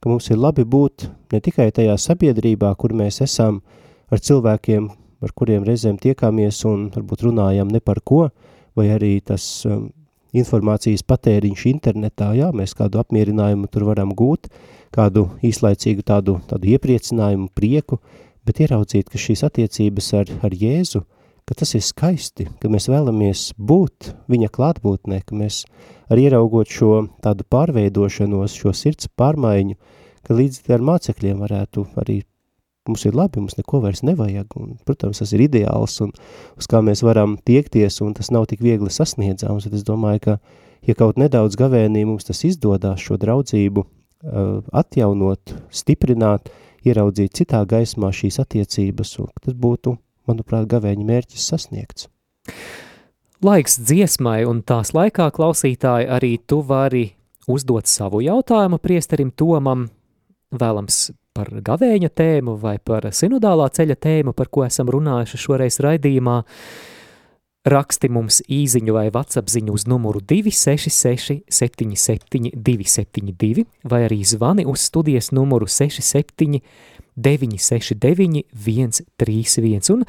ka mums ir labi būt ne tikai tajā sabiedrībā, kur mēs esam ar cilvēkiem, ar kuriem reizēm tiekāmies un varbūt runājam ne par ko, vai arī tas um, informācijas patēriņš internetā, jā, mēs kādu apmierinājumu tur varam gūt, kādu īslaicīgu tādu, tādu iepriecinājumu, prieku, bet ieraudzīt, ka šīs attiecības ar, ar Jēzu – ka tas ir skaisti, ka mēs vēlamies būt viņa klātbūtnē, ka mēs arī ieraugot šo tādu pārveidošanos, šo sirds pārmaiņu, ka līdz ar mācekļiem varētu arī mums ir labi, mums neko vairs nevajag, un, protams, tas ir ideāls, un uz kā mēs varam tiekties, un tas nav tik viegli sasniedzams, tad es domāju, ka, ja kaut nedaudz gavēnī mums tas izdodās šo draudzību uh, atjaunot, stiprināt, ieraudzīt citā gaismā šīs attiecības, un tas būtu manuprāt, gavēņa mērķis sasniegts. Laiks dziesmai un tās laikā klausītāji arī tu vari uzdot savu jautājumu priesterim Tomam, vēlams par gavēņa tēmu vai par sinodālā ceļa tēmu, par ko esam runājuši šoreiz raidījumā. raksti mums īziņu vai vatsapziņu uz numuru 266 77 272 vai arī zvani uz studijas numuru 67 969 131 un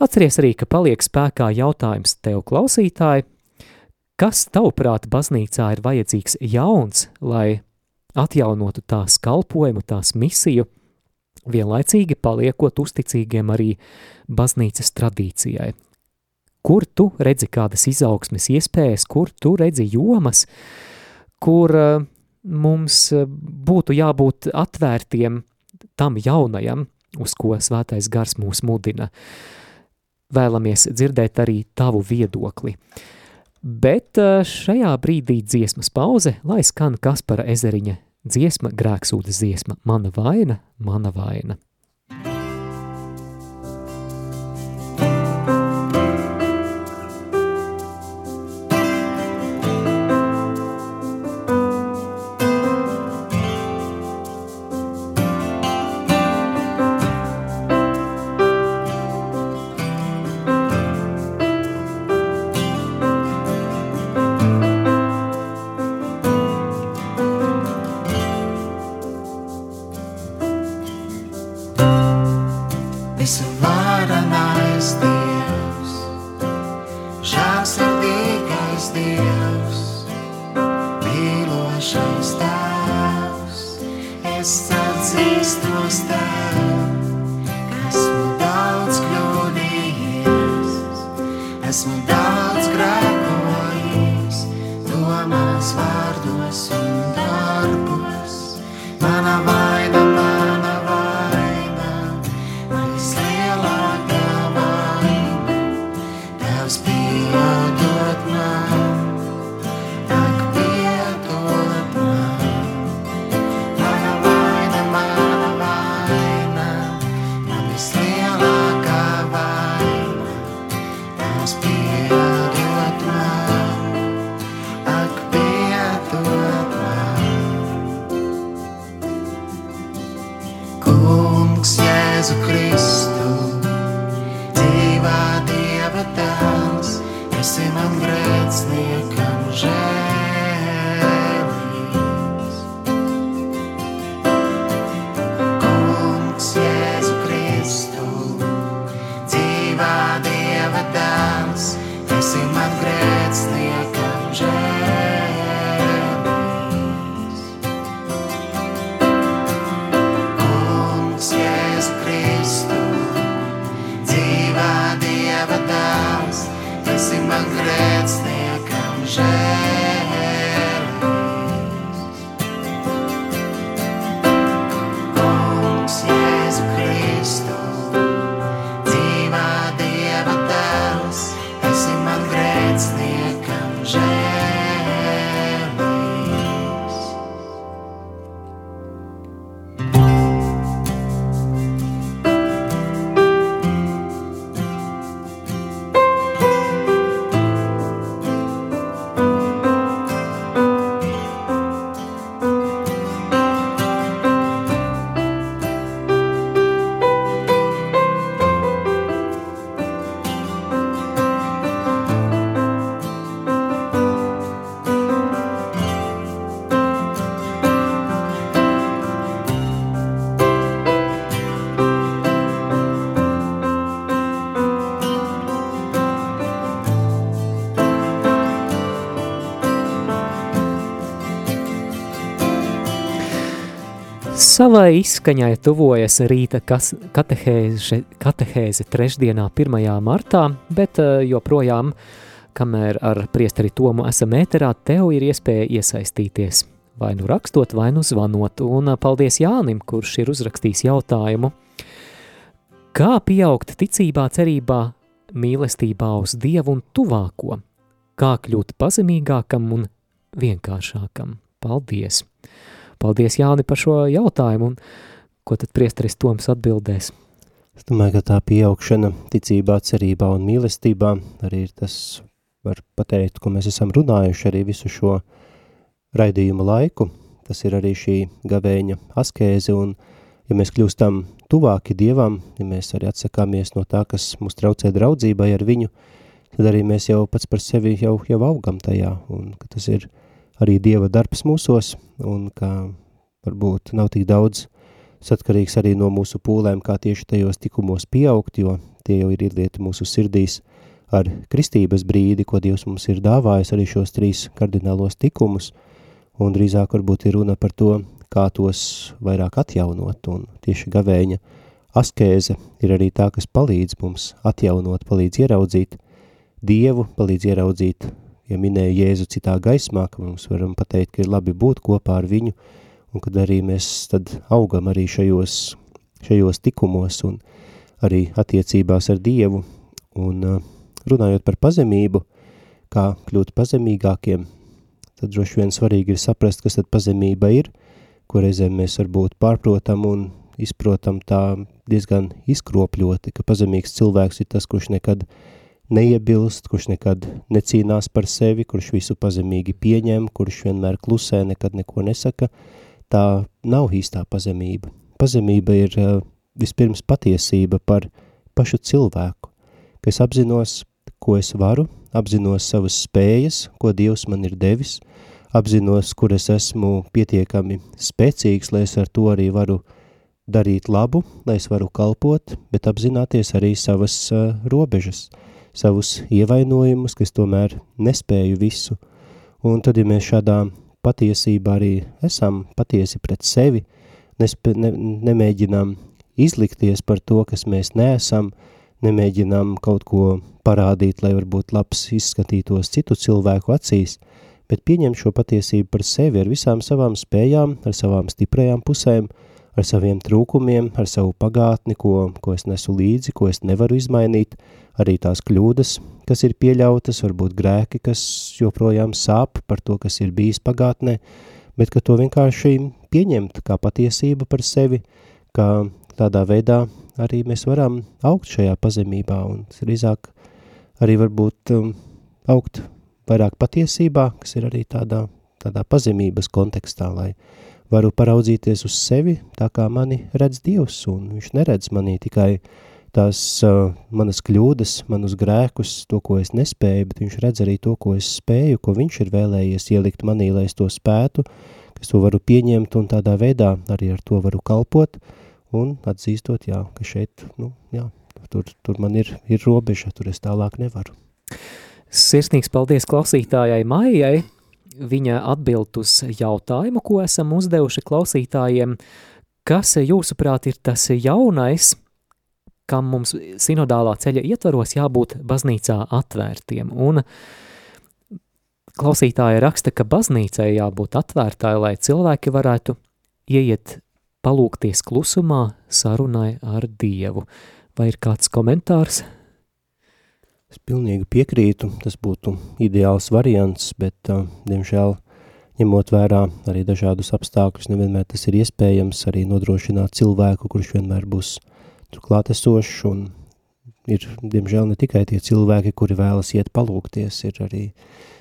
atceries arī, ka paliek spēkā jautājums tev klausītāji, kas tavuprāt baznīcā ir vajadzīgs jauns, lai atjaunotu tās kalpojumu, tās misiju, vienlaicīgi paliekot uzticīgiem arī baznīcas tradīcijai. Kur tu redzi kādas izaugsmes iespējas, kur tu redzi jomas, kur uh, mums uh, būtu jābūt atvērtiem tam jaunajam, uz ko svētais gars mūs mudina. Vēlamies dzirdēt arī tavu viedokli. Bet uh, šajā brīdī dziesmas pauze, lai skan Kaspara ezeriņa dziesma, grēksūdas dziesma, mana vaina, mana vaina. esi man grēcnieks. Savai izskaņai tuvojas rīta katehēze, katehēze trešdienā 1. martā, bet eh, joprojām, kamēr ar priesteri Tomu esam ēterā, tev ir iespēja iesaistīties. Vai nu rakstot, vai nu zvanot, un eh, paldies Jānim, kurš ir uzrakstījis jautājumu. Kā pieaugt ticībā, cerībā, mīlestībā uz Dievu un tuvāko? Kā kļūt pazemīgākam un vienkāršākam? Paldies! Paldies, Jāni, par šo jautājumu, un ko tad priesteris Toms atbildēs? Es domāju, ka tā pieaugšana ticībā, cerībā un mīlestībā arī ir tas, var pateikt, ko mēs esam runājuši arī visu šo raidījumu laiku. Tas ir arī šī gavēņa askēze, un ja mēs kļūstam tuvāki Dievam, ja mēs arī atsakāmies no tā, kas mūs traucē draudzībai ar viņu, tad arī mēs jau pats par sevi jau, jau augam tajā, un ka tas ir arī Dieva darbs mūsos, un ka varbūt nav tik daudz satkarīgs arī no mūsu pūlēm, kā tieši tajos tikumos pieaugt, jo tie jau ir ielieti mūsu sirdīs ar kristības brīdi, ko Dievs mums ir dāvājis arī šos trīs kardinālos tikumus, un drīzāk varbūt ir runa par to, kā tos vairāk atjaunot, un tieši gavēņa askēze ir arī tā, kas palīdz mums atjaunot, palīdz ieraudzīt Dievu, palīdz ieraudzīt, ja minēju Jēzu citā gaismā, ka mums varam pateikt, ka ir labi būt kopā ar viņu, un kad arī mēs tad augam arī šajos, šajos tikumos un arī attiecībās ar Dievu, un runājot par pazemību, kā kļūt pazemīgākiem, tad droši vien svarīgi ir saprast, kas tad pazemība ir, ko reizēm mēs varbūt pārprotam un izprotam tā diezgan izkropļoti, ka pazemīgs cilvēks ir tas, kurš nekad neiebilst, kurš nekad necīnās par sevi, kurš visu pazemīgi pieņem, kurš vienmēr klusē, nekad neko nesaka, tā nav īstā pazemība. Pazemība ir uh, vispirms patiesība par pašu cilvēku, ka es apzinos, ko es varu, apzinos savas spējas, ko Dievs man ir devis, apzinos, kur es esmu pietiekami spēcīgs, lai es ar to arī varu darīt labu, lai es varu kalpot, bet apzināties arī savas uh, robežas, savus ievainojumus, ka es tomēr nespēju visu. Un tad, ja mēs šādā patiesībā arī esam patiesi pret sevi, nespē, ne, nemēģinām izlikties par to, kas mēs neesam, nemēģinām kaut ko parādīt, lai varbūt labs izskatītos citu cilvēku acīs, bet pieņem šo patiesību par sevi ar visām savām spējām, ar savām stiprajām pusēm, ar saviem trūkumiem, ar savu pagātni, ko, ko es nesu līdzi, ko es nevaru izmainīt, arī tās kļūdas, kas ir pieļautas, varbūt grēki, kas joprojām sāp par to, kas ir bijis pagātnē, bet ka to vienkārši pieņemt kā patiesību par sevi, ka tādā veidā arī mēs varam augt šajā pazemībā un drīzāk arī varbūt um, augt vairāk patiesībā, kas ir arī tādā, tādā pazemības kontekstā, lai varu paraudzīties uz sevi tā kā mani redz Dievs, un viņš neredz manī tikai tās uh, manas kļūdas, manus grēkus, to, ko es nespēju, bet viņš redz arī to, ko es spēju, ko viņš ir vēlējies ielikt manī, lai es to spētu, ka es to varu pieņemt un tādā veidā arī ar to varu kalpot, un atzīstot, jā, ka šeit, nu, jā, tur, tur man ir, ir robeža, tur es tālāk nevaru. Sirsnīgs paldies klausītājai Maijai. Viņa atbild uz jautājumu, ko esam uzdevuši klausītājiem. Kas, jūsuprāt, ir tas jaunais, kam mums sinodālā ceļa ietvaros jābūt baznīcā atvērtiem? Un klausītāja raksta, ka baznīcai jābūt atvērtai, lai cilvēki varētu ieiet palūkties klusumā sarunai ar Dievu. Vai ir kāds komentārs? Es pilnīgi piekrītu, tas būtu ideāls variants, bet, uh, diemžēl, ņemot vērā arī dažādus apstākļus, nevienmēr tas ir iespējams. Arī nodrošināt cilvēku, kurš vienmēr būs turklāt esošs, un ir, diemžēl, ne tikai tie cilvēki, kuri vēlas iet palūkties, ir arī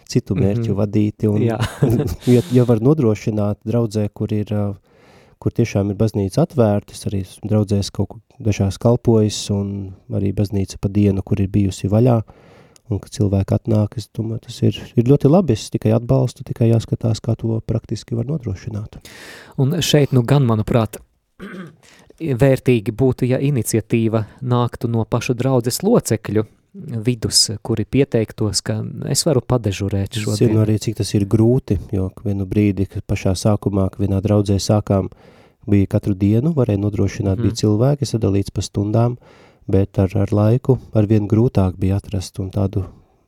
citu mērķu mm -hmm. vadīti, un, ja, ja var nodrošināt draudzē, kur ir uh, kur tiešām ir baznīca atvērta, es arī esmu draudzējis kaut kur dažās kalpojis, un arī baznīca pa dienu, kur ir bijusi vaļā, un kad cilvēki atnāk, es domāju, tas ir, ir ļoti labi, es tikai atbalstu, tikai jāskatās, kā to praktiski var nodrošināt. Un šeit, nu gan, manuprāt, vērtīgi būtu, ja iniciatīva nāktu no pašu draudzes locekļu, vidus, kuri pieteiktos, ka es varu padežurēt šodien. Zinu arī, cik tas ir grūti, jo vienu brīdi, kad pašā sākumā, kad vienā draudzē sākām, bija katru dienu, varēja nodrošināt, mm. bija mhm. cilvēki sadalīts pa stundām, bet ar, ar laiku ar vien grūtāk bija atrast un tādu,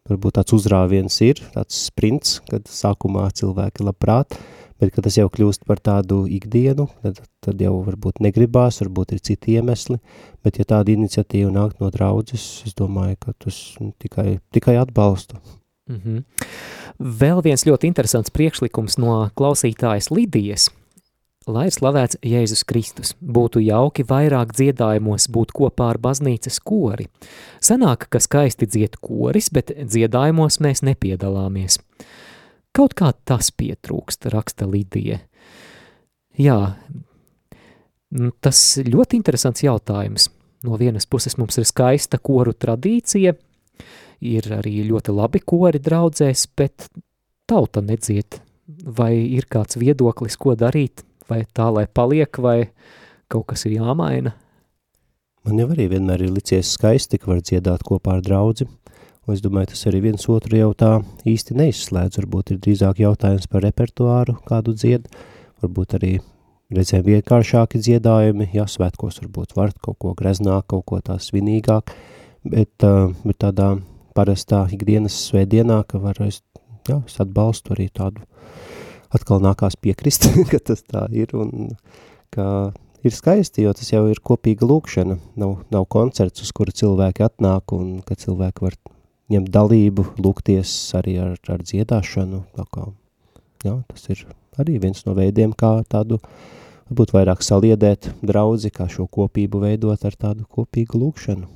varbūt tāds uzrāviens ir, tāds sprints, kad sākumā cilvēki labprāt, bet, kad tas jau kļūst par tādu ikdienu, tad, tad jau varbūt negribās, varbūt ir citi iemesli, bet ja tāda iniciatīva nāk no draudzes, es domāju, ka tas tikai, tikai atbalstu. Mm -hmm. Vēl viens ļoti interesants priekšlikums no klausītājas Lidijas. Lai slavēts Jēzus Kristus, būtu jauki vairāk dziedājumos būt kopā ar baznīcas kori. Sanāk, ka skaisti dzied koris, bet dziedājumos mēs nepiedalāmies. Kaut kā tas pietrūkst, raksta Lidija. Jā, nu, tas ļoti interesants jautājums. No vienas puses mums ir skaista koru tradīcija, ir arī ļoti labi kori draudzēs, bet tauta nedziet. Vai ir kāds viedoklis, ko darīt, vai tā, lai paliek, vai kaut kas ir jāmaina? Man jau arī vienmēr ir licies skaisti, ka var dziedāt kopā ar draudzi, un es domāju, tas arī viens otru jau tā īsti neizslēdz, varbūt ir drīzāk jautājums par repertuāru, kādu dzied, varbūt arī reizēm vienkāršāki dziedājumi, jā, svētkos varbūt var kaut ko greznāk, kaut ko tā svinīgāk, bet, bet tādā parastā ikdienas svētdienā, ka var, es, jā, es atbalstu arī tādu, atkal nākās piekrist, ka tas tā ir, un ka ir skaisti, jo tas jau ir kopīga lūkšana, nav, nav koncerts, uz kuru cilvēki atnāk, un ka cilvēki var ņemt dalību, lūgties arī ar, ar dziedāšanu, kā, jā, tas ir arī viens no veidiem, kā tādu varbūt vairāk saliedēt draudzi, kā šo kopību veidot ar tādu kopīgu lūkšanu.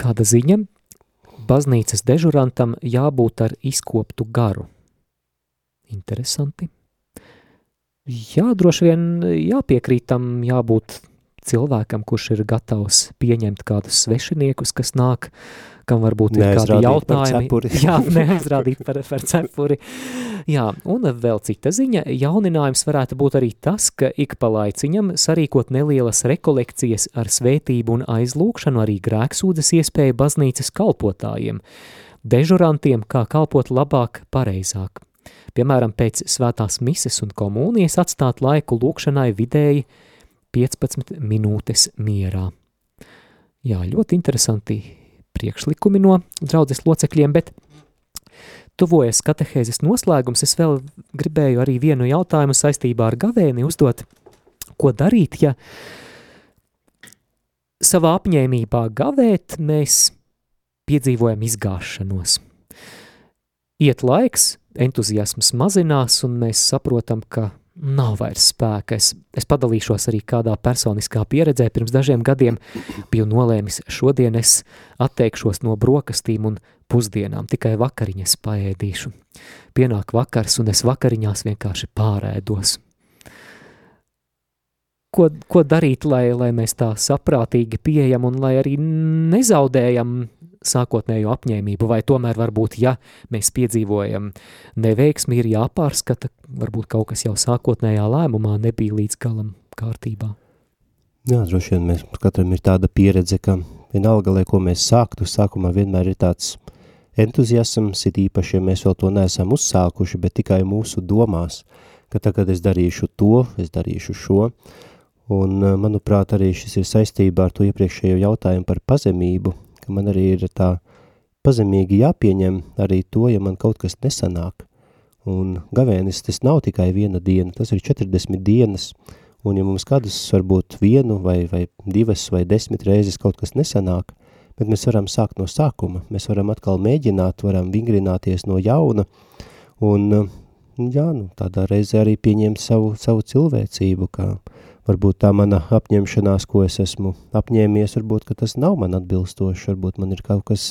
Kāda ziņa? Baznīcas dežurantam jābūt ar izkoptu garu. Interesanti. Jā, droši vien jāpiekrītam, jābūt cilvēkam, kurš ir gatavs pieņemt kādus svešiniekus, kas nāk uh, kam varbūt ir kādi jautājumi. Jā, neaizrādīt par, par cepuri. Jā, un vēl cita ziņa, jauninājums varētu būt arī tas, ka ik pa laiciņam sarīkot nelielas rekolekcijas ar svētību un aizlūkšanu arī grēksūdas iespēja baznīcas kalpotājiem, dežurantiem, kā kalpot labāk, pareizāk. Piemēram, pēc svētās mises un komunijas atstāt laiku lūkšanai vidēji 15 minūtes mierā. Jā, ļoti interesanti priekšlikumi no draudzes locekļiem, bet tuvojas katehēzes noslēgums, es vēl gribēju arī vienu jautājumu saistībā ar gavēni uzdot, ko darīt, ja savā apņēmībā gavēt mēs piedzīvojam izgāšanos. Iet laiks, entuziasms mazinās, un mēs saprotam, ka nav vairs spēka. Es, es padalīšos arī kādā personiskā pieredzē. Pirms dažiem gadiem biju nolēmis, šodien es atteikšos no brokastīm un pusdienām, tikai vakariņas paēdīšu. Pienāk vakars, un es vakariņās vienkārši pārēdos. Ko, ko darīt, lai, lai mēs tā saprātīgi pieejam un lai arī nezaudējam sākotnējo apņēmību, vai tomēr varbūt, ja mēs piedzīvojam neveiksmi, ir jāpārskata, varbūt kaut kas jau sākotnējā lēmumā nebija līdz galam kārtībā. Jā, droši vien mēs katram ir tāda pieredze, ka vienalga, lai ko mēs sāktu, sākumā vienmēr ir tāds entuziasms, ir īpaši, ja mēs vēl to neesam uzsākuši, bet tikai mūsu domās, ka tagad es darīšu to, es darīšu šo, un manuprāt arī šis ir saistībā ar to iepriekšējo jautājumu par pazemību, ka man arī ir tā pazemīgi jāpieņem arī to, ja man kaut kas nesanāk. Un gavēnis tas nav tikai viena diena, tas ir 40 dienas, un ja mums kādas varbūt vienu vai, vai divas vai desmit reizes kaut kas nesanāk, bet mēs varam sākt no sākuma, mēs varam atkal mēģināt, varam vingrināties no jauna, un jā, nu, tādā reizē arī pieņemt savu, savu cilvēcību, kā varbūt tā mana apņemšanās, ko es esmu apņēmies, varbūt, ka tas nav man atbilstoši, varbūt man ir kaut kas,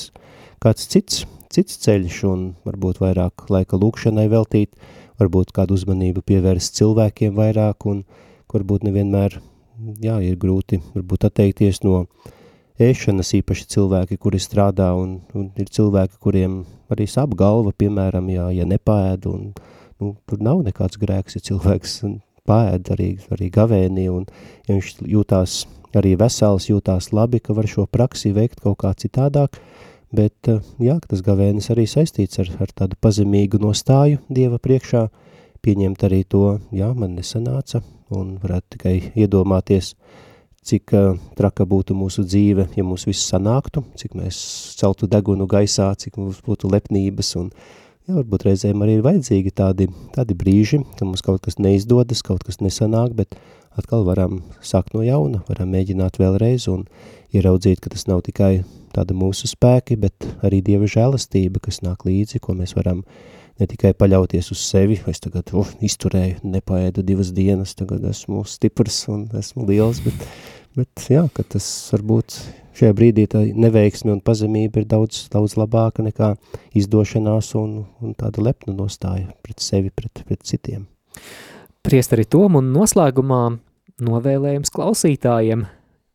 kāds cits, cits ceļš un varbūt vairāk laika lūkšanai veltīt, varbūt kādu uzmanību pievērst cilvēkiem vairāk un varbūt nevienmēr, jā, ir grūti varbūt atteikties no ēšanas. Īpaši cilvēki, kuri strādā un, un ir cilvēki, kuriem arī sāp galva, piemēram, jā, ja nepāēd un, nu, tur nav nekāds grēks, ja cilvēks paēd arī, arī gavēnī, un ja viņš jūtās arī vesels, jūtās labi, ka var šo praksi veikt kaut kā citādāk, bet eh, jā, tas gavēnis arī saistīts ar, ar tādu pazemīgu nostāju Dieva priekšā, pieņemt arī to, jā, man nesanāca, un varētu tikai iedomāties, cik uh, traka būtu mūsu dzīve, ja mums viss sanāktu, cik mēs celtu degunu gaisā, cik mums būtu lepnības un uh, Jā, varbūt reizēm arī ir vajadzīgi tādi, tādi brīži, ka mums kaut kas neizdodas, kaut kas nesanāk, bet atkal varam sākt no jauna, varam mēģināt vēlreiz un ieraudzīt, ka tas nav tikai tāda mūsu spēki, bet arī Dieva žēlastība, kas nāk līdzi, ko mēs varam ne tikai paļauties uz sevi, es tagad uh, izturēju, nepaēdu divas dienas, tagad esmu stiprs un esmu liels, bet, bet jā, ka tas varbūt šajā brīdī tā neveiksme un pazemība ir daudz, daudz labāka nekā izdošanās un, un tāda lepna nostāja pret sevi, pret, pret citiem. Priestari Tom un noslēgumā novēlējums klausītājiem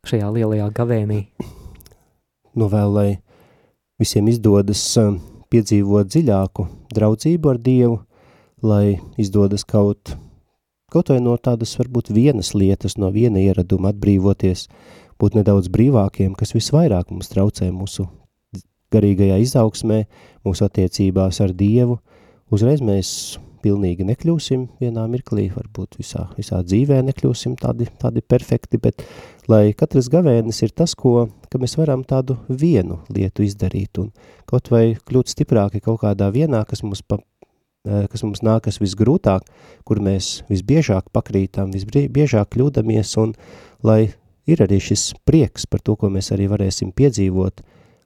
šajā lielajā gavēnī. Novēl, lai visiem izdodas piedzīvot dziļāku draudzību ar Dievu, lai izdodas kaut, kaut vai no tādas varbūt vienas lietas, no viena ieraduma atbrīvoties, būt nedaudz brīvākiem, kas visvairāk mums traucē mūsu garīgajā izaugsmē, mūsu attiecībās ar Dievu, uzreiz mēs pilnīgi nekļūsim vienā mirklī, varbūt visā, visā dzīvē nekļūsim tādi, tādi perfekti, bet lai katrs gavēnis ir tas, ko, ka mēs varam tādu vienu lietu izdarīt un kaut vai kļūt stiprāki kaut kādā vienā, kas mums, pa, kas mums nākas visgrūtāk, kur mēs visbiežāk pakrītam, visbiežāk kļūdamies un lai ir arī šis prieks par to, ko mēs arī varēsim piedzīvot,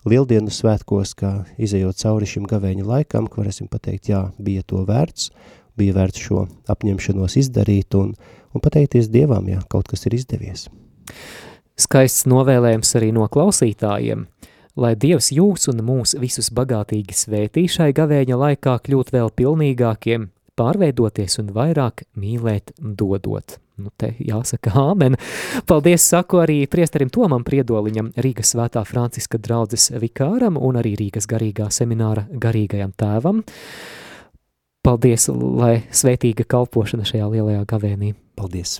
lieldienu svētkos, kā izējot cauri šim gavēņa laikam, ka varēsim pateikt, jā, bija to vērts, bija vērts šo apņemšanos izdarīt un, un pateikties Dievam, jā, kaut kas ir izdevies. Skaists novēlējums arī no klausītājiem. Lai Dievs jūs un mūs visus bagātīgi svētī šai gavēņa laikā kļūt vēl pilnīgākiem, pārveidoties un vairāk mīlēt dodot. Nu, te jāsaka āmen. Paldies saku arī priesterim Tomam Priedoliņam, Rīgas svētā Franciska draudzes vikāram un arī Rīgas garīgā semināra garīgajam tēvam. Paldies, lai svētīga kalpošana šajā lielajā gavēnī. Paldies!